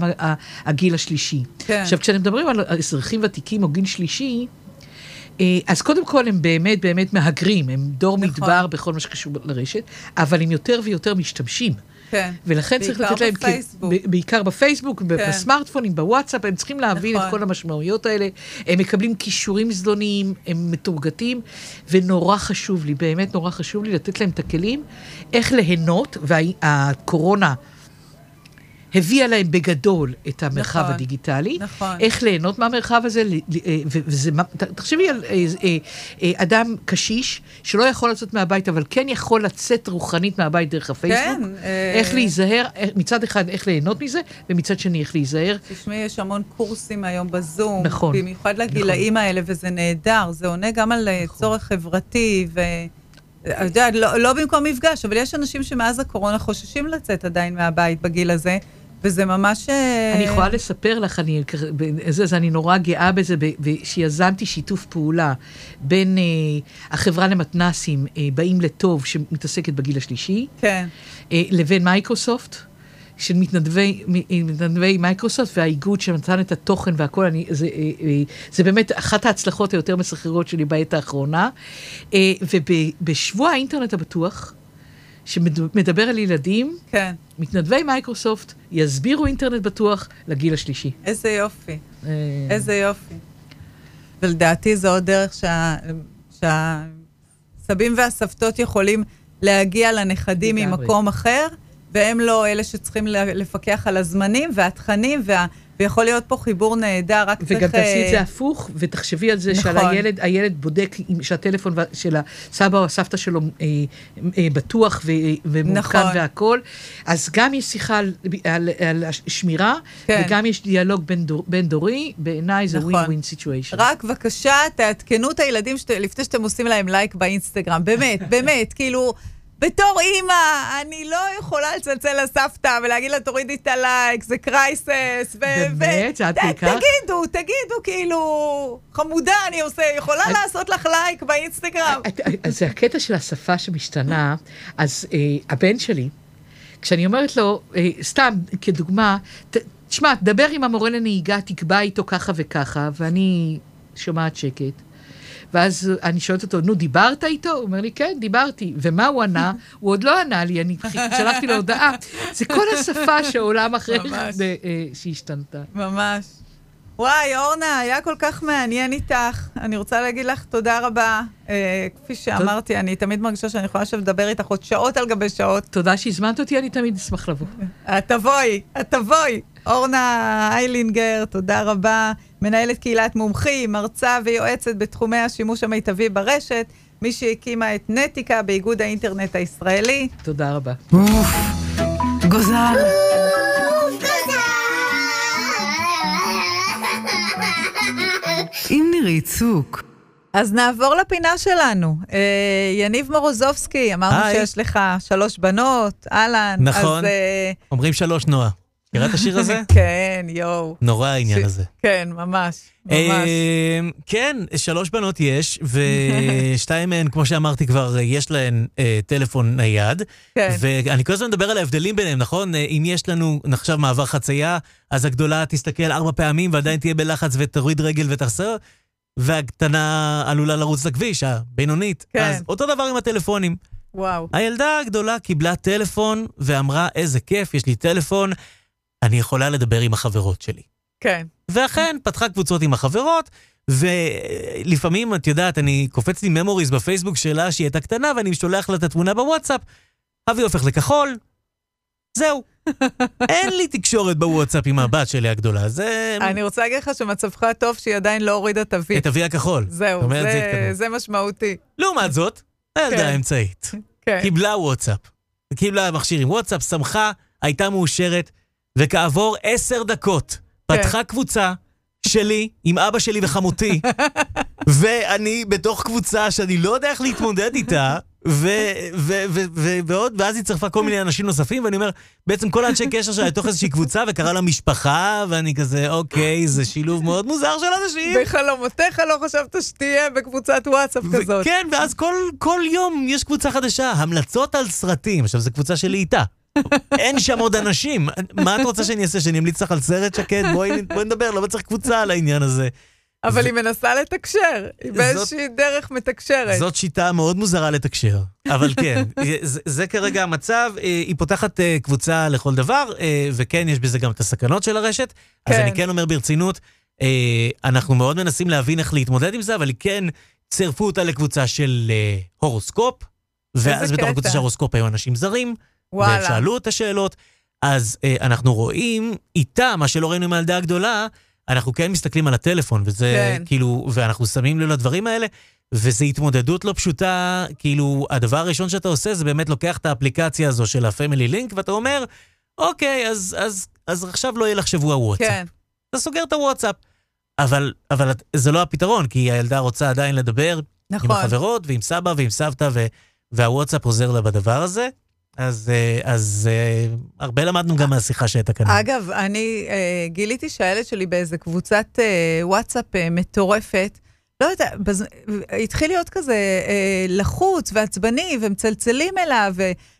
הגיל השלישי. כן. עכשיו, כשאני מדברים על אזרחים ותיקים או גיל שלישי, אז קודם כל הם באמת באמת מהגרים, הם דור נכון. מדבר בכל מה שקשור לרשת, אבל הם יותר ויותר משתמשים. כן. ולכן צריך לתת להם, בפייסבוק. ב- בעיקר בפייסבוק, כן. בסמארטפונים, בוואטסאפ, הם צריכים להבין נכון. את כל המשמעויות האלה. הם מקבלים כישורים זדוניים, הם מתורגתים, ונורא חשוב לי, באמת נורא חשוב לי לתת להם את הכלים איך ליהנות, והקורונה הביאה להם בגדול את המרחב נכון, הדיגיטלי. נכון. איך ליהנות מהמרחב הזה, אה, וזה, תחשבי על אה, אה, אדם קשיש שלא יכול לצאת מהבית, אבל כן יכול לצאת רוחנית מהבית דרך הפייסבוק. כן, אה, איך להיזהר, אה, מצד אחד איך ליהנות מזה, ומצד שני איך להיזהר. תשמעי, יש המון קורסים היום בזום. נכון, במיוחד לגילאים האלה, וזה נהדר. זה עונה גם על נכון. נכון. צורך חברתי, ו... את יודעת, לא, לא במקום מפגש, אבל יש אנשים שמאז הקורונה חוששים לצאת עדיין מהבית בגיל הזה, וזה ממש... אה, אני יכולה לספר לך, אני, זה, זה, אני נורא גאה בזה, שיזמתי שיתוף פעולה בין אה, החברה למתנסים, אה, באים לטוב, שמתעסקת בגיל השלישי, כן, אה, לבין מייקרוסופט. של מתנדבי, מ- מתנדבי מייקרוסופט והאיגוד שנתן את התוכן והכל, אני, זה, אה, אה, זה באמת אחת ההצלחות היותר מסחררות שלי בעת האחרונה. אה, ובשבוע האינטרנט הבטוח, שמדבר על ילדים, כן. מתנדבי מייקרוסופט יסבירו אינטרנט בטוח לגיל השלישי. איזה יופי, אה, איזה יופי. ולדעתי זו עוד דרך שה... שהסבים והסבתות יכולים להגיע לנכדים. ממקום אחר, והם לא אלה שצריכים לפקח על הזמנים והתכנים, וה... ויכול להיות פה חיבור נהדר, רק צריך... וגם תעשי את אה, זה הפוך, ותחשבי על זה שעל נכון. הילד, הילד בודק שהטלפון של הסבא או הסבתא שלו אה, אה, בטוח ו- ומותקן נכון. והכול. אז גם יש שיחה על, על, על שמירה, כן. וגם יש דיאלוג בין, דור, בין דורי, בעיניי זה. win win situation. רק בבקשה, תעדכנו את הילדים שת... לפני שאתם עושים להם לייק באינסטגרם. באמת, באמת, כאילו, בתור אימא, אני לא יכולה לצלצל לסבתא ולהגיד לה, תורידי את הלייק, זה crisis. ו... באמת? זה עד ת- כדי כך? תגידו, תגידו, כאילו, חמודה, אני עושה, יכולה לעשות לך לייק באינסטגרם. אז זה הקטע של השפה שמשתנה, אז אה, הבן שלי, כשאני אומרת לו, אה, סתם כדוגמה, תשמע, דבר עם המורה לנהיגה, תקבע איתו ככה וככה, ואני שומעת שקט. ואז אני שואלת אותו, נו, דיברת איתו? הוא אומר לי, כן, דיברתי. ומה הוא ענה? הוא עוד לא ענה לי, אני (laughs) שלחתי לו הודעה. זה כל השפה שעולם אחרי. זה, אה, שהשתנתה. ממש. וואי, אורנה, היה כל כך מעניין איתך. אני רוצה להגיד לך תודה רבה. אה, כפי שאמרתי, אני תמיד מרגישה שאני יכולה עכשיו לדבר איתך עוד שעות על גבי שעות. תודה שהזמנת אותי, אני תמיד אשמח לבוא. את תבואי, את תבואי. אורנה איילינגר, תודה רבה. מנהלת קהילת מומחים, מרצה ויועצת בתחומי השימוש המיטבי ברשת, מי שהקימה את נטיקה באיגוד האינטרנט הישראלי. תודה רבה. אוף, גוזל. עם נירית צוק. אז נעבור לפינה שלנו. אה, יניב מורוזובסקי, אמרנו היי. שיש לך שלוש בנות, אהלן. נכון. אז, אה, אומרים שלוש נועה. מכירה את השיר הזה? (laughs) כן, יואו. נורא העניין הזה. כן, ממש, ממש. אה, כן, שלוש בנות יש, ושתיים מהן, כמו שאמרתי כבר, יש להן אה, טלפון נייד. כן. ואני כל הזמן מדבר על ההבדלים ביניהם, נכון? אה, אם יש לנו עכשיו מעבר חצייה, אז הגדולה תסתכל ארבע פעמים ועדיין תהיה בלחץ ותוריד רגל ותחסר, והקטנה עלולה לרוץ לכביש, הבינונית. כן. אז אותו דבר עם הטלפונים. וואו. הילדה הגדולה קיבלה טלפון ואמרה, איזה כיף, יש לי טלפון, אני יכולה לדבר עם החברות שלי. כן. ואכן, פתחה קבוצות עם החברות, ולפעמים, את יודעת, אני קופץ לי ממוריז בפייסבוק שלה שהיא הייתה קטנה, ואני שולח לה את התמונה בוואטסאפ, אבי הופך לכחול, זהו. (laughs) אין לי תקשורת בוואטסאפ עם הבת שלי הגדולה, זה... אני רוצה להגיד לך שמצבך טוב שהיא עדיין לא הורידה את ה-V. את אבי הכחול. זהו, זה זה-. זה משמעותי. לעומת זאת, הילדה כן. האמצעית. כן. קיבלה וואטסאפ. קיבלה מכשיר עם וואטסאפ, שמחה, הייתה מאושרת, וכעבור עשר דקות פתחה קבוצה שלי עם אבא שלי וחמותי, (laughs) ואני בתוך קבוצה שאני לא יודע איך להתמודד איתה, ועוד, ואז היא צרפה כל מיני אנשים נוספים, ואני אומר, בעצם כל האנשי קשר שלה לתוך איזושהי קבוצה, וקרא לה משפחה, ואני כזה, אוקיי, זה שילוב מאוד מוזר של אנשים. בחלומותיך לא חשבת שתהיה בקבוצת וואטסאפ כזאת. כן, ואז כל יום יש קבוצה חדשה, המלצות על סרטים. עכשיו, זו קבוצה שלי איתה. אין שם עוד אנשים. מה את רוצה שאני אעשה? שאני אמליץ לך על סרט שקד? בואי, בואי נדבר, למה צריך קבוצה על העניין הזה? אבל היא מנסה לתקשר. היא באיזושהי דרך מתקשרת. זאת שיטה מאוד מוזרה לתקשר. אבל כן, (laughs) זה, זה כרגע המצב. אה, היא פותחת אה, קבוצה לכל דבר, אה, וכן, יש בזה גם את הסכנות של הרשת. אז כן. אני כן אומר ברצינות, אנחנו מאוד מנסים להבין איך להתמודד עם זה, אבל כן צירפו אותה לקבוצה של הורוסקופ, ואז בתוך. הקבוצה של הורוסקופ היו אנשים זרים, וואלה. ושאלו את השאלות. אז אה, אנחנו רואים איתה, מה שלא ראינו עם הילדה הגדולה, אנחנו כן מסתכלים על הטלפון, וזה כן. כאילו, ואנחנו שמים לב לדברים האלה, וזו התמודדות לא פשוטה, כאילו, הדבר הראשון שאתה עושה זה באמת לוקח את האפליקציה הזו של ה-Family Link, ואתה אומר, אוקיי, אז, אז, אז עכשיו לא יהיה לך שבוע וואטסאפ. כן. אתה סוגר את הוואטסאפ. אבל, אבל זה לא הפתרון, כי הילדה רוצה עדיין לדבר נכון. עם החברות ועם סבא ועם סבתא, ו, והוואטסאפ עוזר לה בדבר הזה. אז, אה, אז אה, הרבה למדנו גם מהשיחה שהייתה כאן. אגב, אני אה, גיליתי שהילד שלי באיזה קבוצת וואטסאפ מטורפת, לא יודעת, בז... התחיל להיות כזה לחוץ ועצבני, ומצלצלים אליו,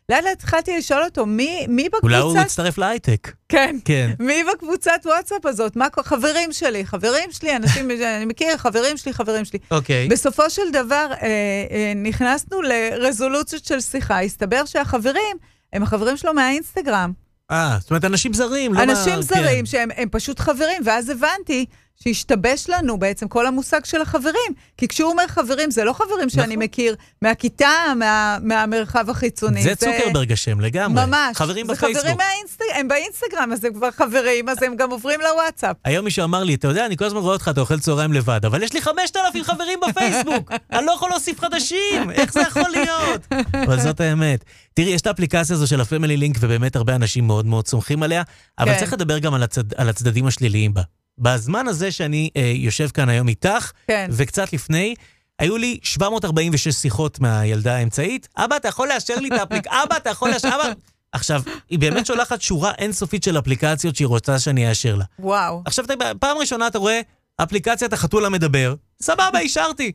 ולאט לאט התחלתי לשאול אותו, מי, מי אולי הוא בקבוצת... הצטרף להייטק. כן. כן. מי בקבוצת וואטסאפ הזאת? מה? חברים שלי, חברים שלי, אנשים שאני מכיר, חברים שלי, חברים שלי. אוקיי. בסופו של דבר, אה, אה, נכנסנו לרזולוציות של שיחה. הסתבר שהחברים הם החברים שלו מהאינסטגרם. אה, זאת אומרת, אנשים זרים, לא אנשים מה... זרים כן. שהם הם פשוט חברים, ואז הבנתי שהשתבש לנו בעצם כל המושג של החברים. כי כשהוא אומר חברים, זה לא חברים שאני נכון. מכיר מהכיתה, מה, מהמרחב החיצוני. זה צוקרברג אשם לגמרי. ממש. חברים זה בפייסבוק. חברים מהאינסטגרם, הם באינסטגרם, אז הם כבר חברים, אז הם גם עוברים לוואטסאפ. היום מישהו אמר לי, אתה יודע, אני כל הזמן רואה אותך, אתה אוכל צהריים לבד, אבל יש לי 5,000 חברים בפייסבוק, (laughs) אני לא יכול להוסיף חדשים, איך זה יכול להיות? (laughs) אבל זאת האמת. תראי, יש את האפליקציה הזו של הפמילי לינק, ובאמת הרבה אנשים מאוד מאוד סומכים עליה, אבל כן. צריך לדבר גם על, הצד, על הצדדים השליליים בה. בזמן הזה שאני אה, יושב כאן היום איתך, כן. וקצת לפני, היו לי 746 שיחות מהילדה האמצעית, אבא, אתה יכול לאשר לי את האפליקציה? (laughs) אבא, אתה יכול לאשר? אבא... עכשיו, היא באמת שולחת שורה אינסופית של אפליקציות שהיא רוצה שאני אאשר לה. וואו. עכשיו, פעם ראשונה אתה רואה אפליקציית החתול המדבר, סבבה, אישרתי.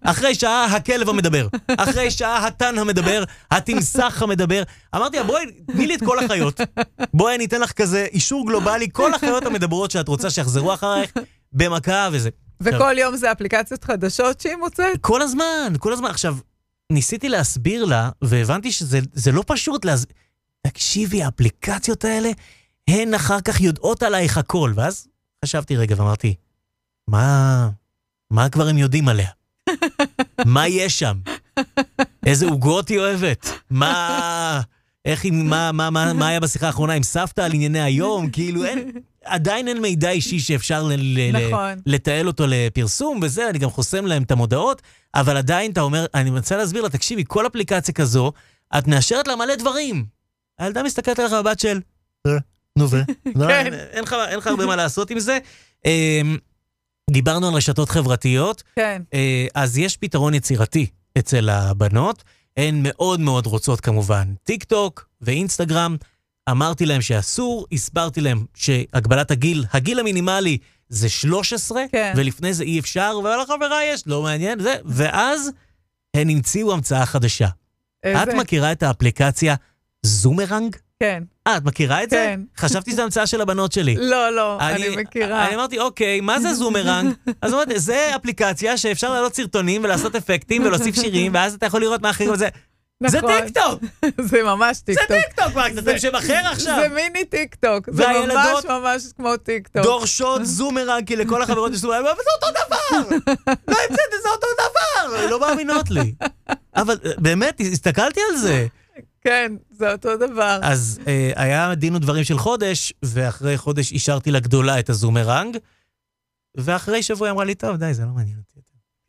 אחרי שעה הכלב המדבר, אחרי שעה התן המדבר, התמסך המדבר. אמרתי לה, בואי, תני לי את כל החיות. בואי, אני אתן לך כזה אישור גלובלי, כל החיות המדברות שאת רוצה שיחזרו אחרייך, במכה וזה. וכל יום זה אפליקציות חדשות שהיא מוצאת? כל הזמן, כל הזמן. עכשיו, ניסיתי להסביר לה, והבנתי שזה זה לא פשוט להסביר. תקשיבי, האפליקציות האלה, הן אחר כך יודעות עלייך הכל. ואז חשבתי רגע ואמרתי, מה, מה כבר הם יודעים עליה? (laughs) מה יש שם? איזה עוגות היא אוהבת? מה... איך היא, מה, מה, מה, מה היה בשיחה האחרונה עם סבתא על ענייני היום? כאילו, אין, עדיין אין מידע אישי שאפשר ל, ל, נכון. לתעל אותו לפרסום וזה, אני גם חוסם להם את המודעות, אבל עדיין אתה אומר, אני מנסה להסביר לה, תקשיבי, כל אפליקציה כזו, את מאשרת לה מלא דברים. הילדה מסתכלת עליך בבת של, "אה, נו ו... (laughs) לא, כן. אין- אין לך- אין לך הרבה מה לעשות עם זה. דיברנו על רשתות חברתיות, כן. אה, אז יש פתרון יצירתי אצל הבנות. הן מאוד מאוד רוצות כמובן טיק טוק ואינסטגרם. אמרתי להם שאסור, הסברתי להם שהגבלת הגיל, הגיל המינימלי זה 13, כן. ולפני זה אי אפשר, ולחברה יש, לא מעניין, זה, ואז הן המציאו המצאה חדשה. איזה? את מכירה את האפליקציה זומרנג? כן. אה, את מכירה את זה? כן. חשבתי שזו המצאה של הבנות שלי. לא, לא, אני מכירה. אני אמרתי, אוקיי, מה זה זומרנג? אז אמרתי, זה אפליקציה שאפשר להעלות סרטונים ולעשות אפקטים ולהוסיף שירים, ואז אתה יכול לראות מה אחרים וזה. זה נכון. טיקטוק! (laughs) זה ממש זה טיקטוק. טיקטוק! מה, אתם שם אחר עכשיו? זה מיני טיקטוק. זה ממש ממש כמו טיקטוק. דורשות זומרנג, כי לכל החברות יש זומרנג, אבל זה אותו דבר! לא המצאתי, זה אותו דבר! לא מאמינות לי. אבל אה, באמת, הסתכלתי על זה. כן, זה אותו דבר. אז אה, היה דין ודברים של חודש, ואחרי חודש אישרתי לגדולה את הזומרנג, ואחרי שבוע היא אמרה לי, טוב, די, זה לא מעניין אותי.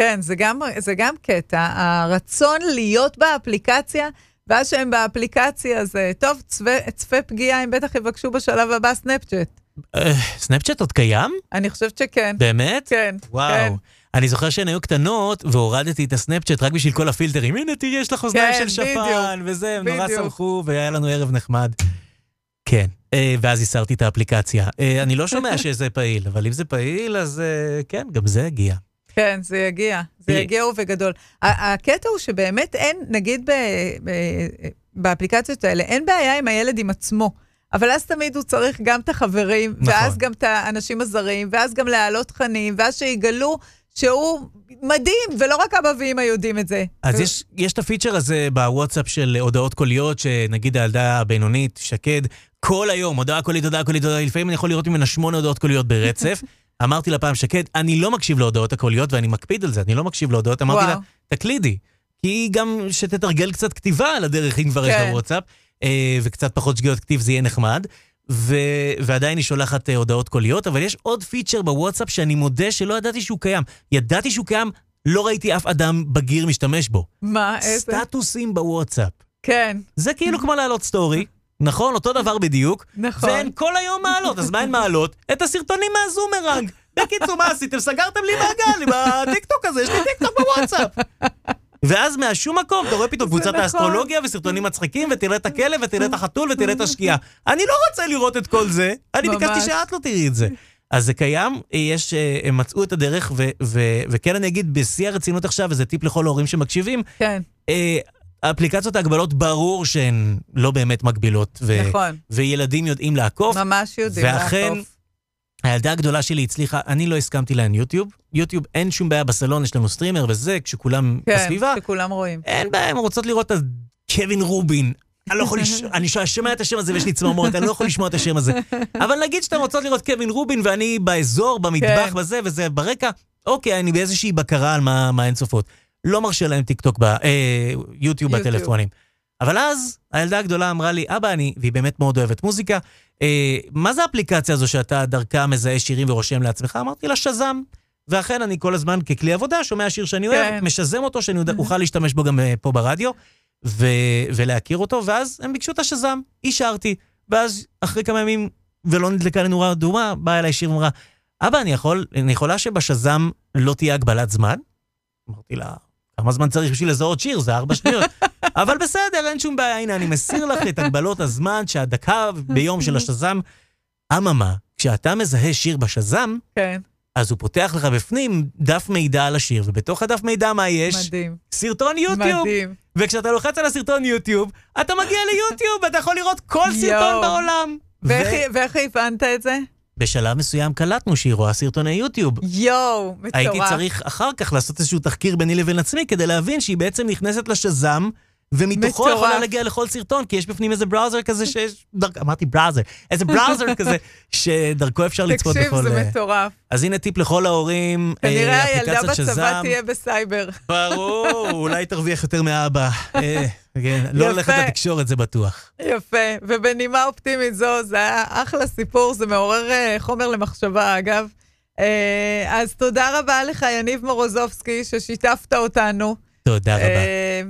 כן, זה גם, זה גם קטע. הרצון להיות באפליקציה, ואז שהם באפליקציה, זה טוב, צפה, צפה פגיעה, הם בטח יבקשו בשלב הבא סנאפצ'אט. אה, סנאפצ'אט עוד קיים? אני חושבת שכן. באמת? כן, וואו. כן. אני זוכר שהן היו קטנות, והורדתי את הסנאפצ'אט רק בשביל כל הפילטרים. הנה, תראי, יש לך אוזניים כן, של שפן, וזה, הם נורא. שמחו, והיה לנו ערב נחמד. כן, אה, ואז הסרתי את האפליקציה. אה, אני לא שומע (laughs) שזה פעיל, אבל אם זה פעיל, אז אה, כן, גם זה הגיע. כן, זה יגיע. זה. יגיע ובגדול. הקטע הוא שבאמת אין, נגיד ב, ב, באפליקציות האלה, אין בעיה עם הילד עם עצמו. אבל אז תמיד הוא צריך גם את החברים, נכון. ואז גם את האנשים הזרים, ואז גם להעלות תכנים, ואז שיגלו שהוא מדהים, ולא רק אבא ואמא יודעים את זה. אז יש, יש את הפיצ'ר הזה בוואטסאפ של הודעות קוליות, שנגיד הילדה הבינונית, שקד, כל היום, הודעה קולית, הודעה קולית, הודעה, לפעמים אני יכול לראות ממנה שמונה הודעות קוליות ברצף. (laughs) אמרתי לה פעם, שקד, אני לא מקשיב להודעות הקוליות, ואני מקפיד על זה, אני לא מקשיב להודעות. אמרתי לה, וואו. תקלידי. כי גם שתתרגל קצת כתיבה על הדרך, אם כבר יש כן. לה וואטסאפ. אה, וקצת פחות שגיאות כתיב זה יהיה נחמד. ו... ועדיין היא שולחת אה, הודעות קוליות, אבל יש עוד פיצ'ר בוואטסאפ שאני מודה שלא ידעתי שהוא קיים. ידעתי שהוא קיים, לא ראיתי אף אדם בגיר משתמש בו. מה, איזה? סטטוסים בוואטסאפ. כן, זה כאילו כמו להעלות סטורי, נכון? אותו דבר בדיוק. נכון. והן כל היום מעלות, אז מה הן מעלות? את הסרטונים מהזומרנג. בקיצור, מה עשיתם? סגרתם לי מעגל עם הטיקטוק הזה, יש לי טיקטוק בוואטסאפ. ואז מהשום מקום אתה רואה פתאום קבוצת נכון. האסטרולוגיה וסרטונים מצחיקים, ותראה את הכלב, ותראה את החתול, ותראה את השקיעה. אני לא רוצה לראות את כל זה, אני. ביקשתי שאת לא תראי את זה. אז זה קיים, יש, אה, הם מצאו את הדרך, ו- ו- וכן אני אגיד בשיא הרצינות עכשיו, וזה טיפ לכל ההורים שמקשיבים, כן, אה, אפליקציות ההגבלות ברור שהן לא באמת מגבילות, ו- נכון. וילדים יודעים לעקוף. ממש יודעים ואכן, לעקוף. הילדה הגדולה שלי הצליחה, אני לא הסכמתי להן יוטיוב. יוטיוב, אין שום בעיה בסלון, יש לנו סטרימר וזה, כשכולם כן, בסביבה. שכולם רואים. אין בעיה, הן רוצות לראות את קווין רובין. אני לא יכול לשמוע, (laughs) אני שומע את השם הזה ויש לי צמרמורת, אני לא יכול לשמוע את השם הזה. אבל נגיד שאתן רוצות לראות קווין רובין ואני באזור, במטבח, כן. בזה, וזה ברקע, אוקיי, אני באיזושהי בקרה על מה מה הן צופות. לא מרשה להם טיק טוק, אה, יוטיוב. בטלפונים. אבל אז הילדה הגדולה אמרה לי, אבא, אני, והיא באמת מאוד אוהבת מוזיקה, אה, מה זה האפליקציה הזו שאתה דרכה מזהה שירים ורושם לעצמך? אמרתי לה, שזם. ואכן, אני כל הזמן ככלי עבודה שומע שיר שאני אוהב, כן. משזם אותו, שאני יודע- אוכל להשתמש בו גם אה, פה ברדיו, ו- ולהכיר אותו, ואז הם ביקשו את השזם, אישרתי. ואז אחרי כמה ימים, ולא נדלקה לי נורה אדומה, באה אליי שיר ואמרה, אבא, אני, יכול, אני יכולה שבשזם לא תהיה הגבלת זמן? אמרתי לה, כמה זמן צריך בשביל לזהות שיר? זה ארבע שניות. אבל בסדר, אין שום בעיה, הנה, אני מסיר לך את הגבלות הזמן שהדקה ביום של השזם. אממה, כשאתה מזהה שיר בשזם, כן, אז הוא פותח לך בפנים דף מידע על השיר, ובתוך הדף מידע מה יש? מדהים. סרטון יוטיוב. מדהים. וכשאתה לוחץ על הסרטון יוטיוב, אתה מגיע ליוטיוב ואתה יכול לראות כל סרטון יואו. בעולם. ואיך הבנת את זה? בשלב מסוים קלטנו שהיא רואה סרטוני יוטיוב. יואו, מטורף. הייתי צריך אחר כך לעשות איזשהו תחקיר ביני לבין עצמי כדי להבין שהיא בעצם נכנסת לשזם, ומתוכו מטורף. יכולה להגיע לכל סרטון, כי יש בפנים איזה בראוזר כזה שיש... דרכ... אמרתי בראוזר. איזה בראוזר (laughs) כזה, שדרכו אפשר לצפות תקשיב, בכל... זה אה, מטורף. אז הנה טיפ לכל ההורים, אה, כנראה הילדה בצבא. תהיה בסייבר. (laughs) ברור, אולי תרוויח יותר מאבא. (laughs) אה, כן, לא יפה. ללכת לתקשורת זה בטוח. יפה, ובנימה אופטימית זו, זה היה אחלה סיפור, זה מעורר חומר למחשבה, אגב. אז תודה רבה לך, יניב מורוזובסקי, ששיתפת אותנו. תודה רבה. אה,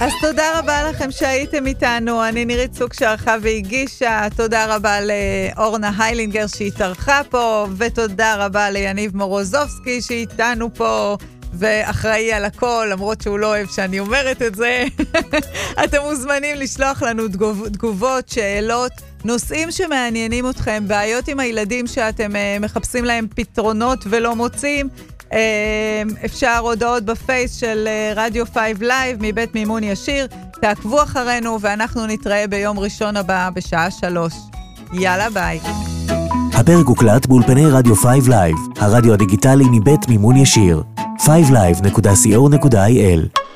אז תודה רבה לכם שהייתם איתנו. אני נירית צוק שערכה והגישה. תודה רבה לאורנה היילינגר שהתארחה פה, ותודה רבה ליניב מורוזובסקי שאיתנו פה. ואחראי על הכל, למרות שהוא לא אוהב שאני אומרת את זה. (laughs) אתם מוזמנים לשלוח לנו תגוב, תגובות, שאלות, נושאים שמעניינים אתכם, בעיות עם הילדים שאתם uh, מחפשים להם פתרונות ולא מוצאים. אה, אפשר הודעות בפייס של אה, רדיו 5 לייב מבית מימון ישיר. תעקבו אחרינו ואנחנו נתראה ביום ראשון הבא בשעה שלוש. יאללה ביי. הפרק הוקלט באולפני רדיו 5 לייב, הרדיו הדיגיטלי מבית מימון ישיר. 5live.co.il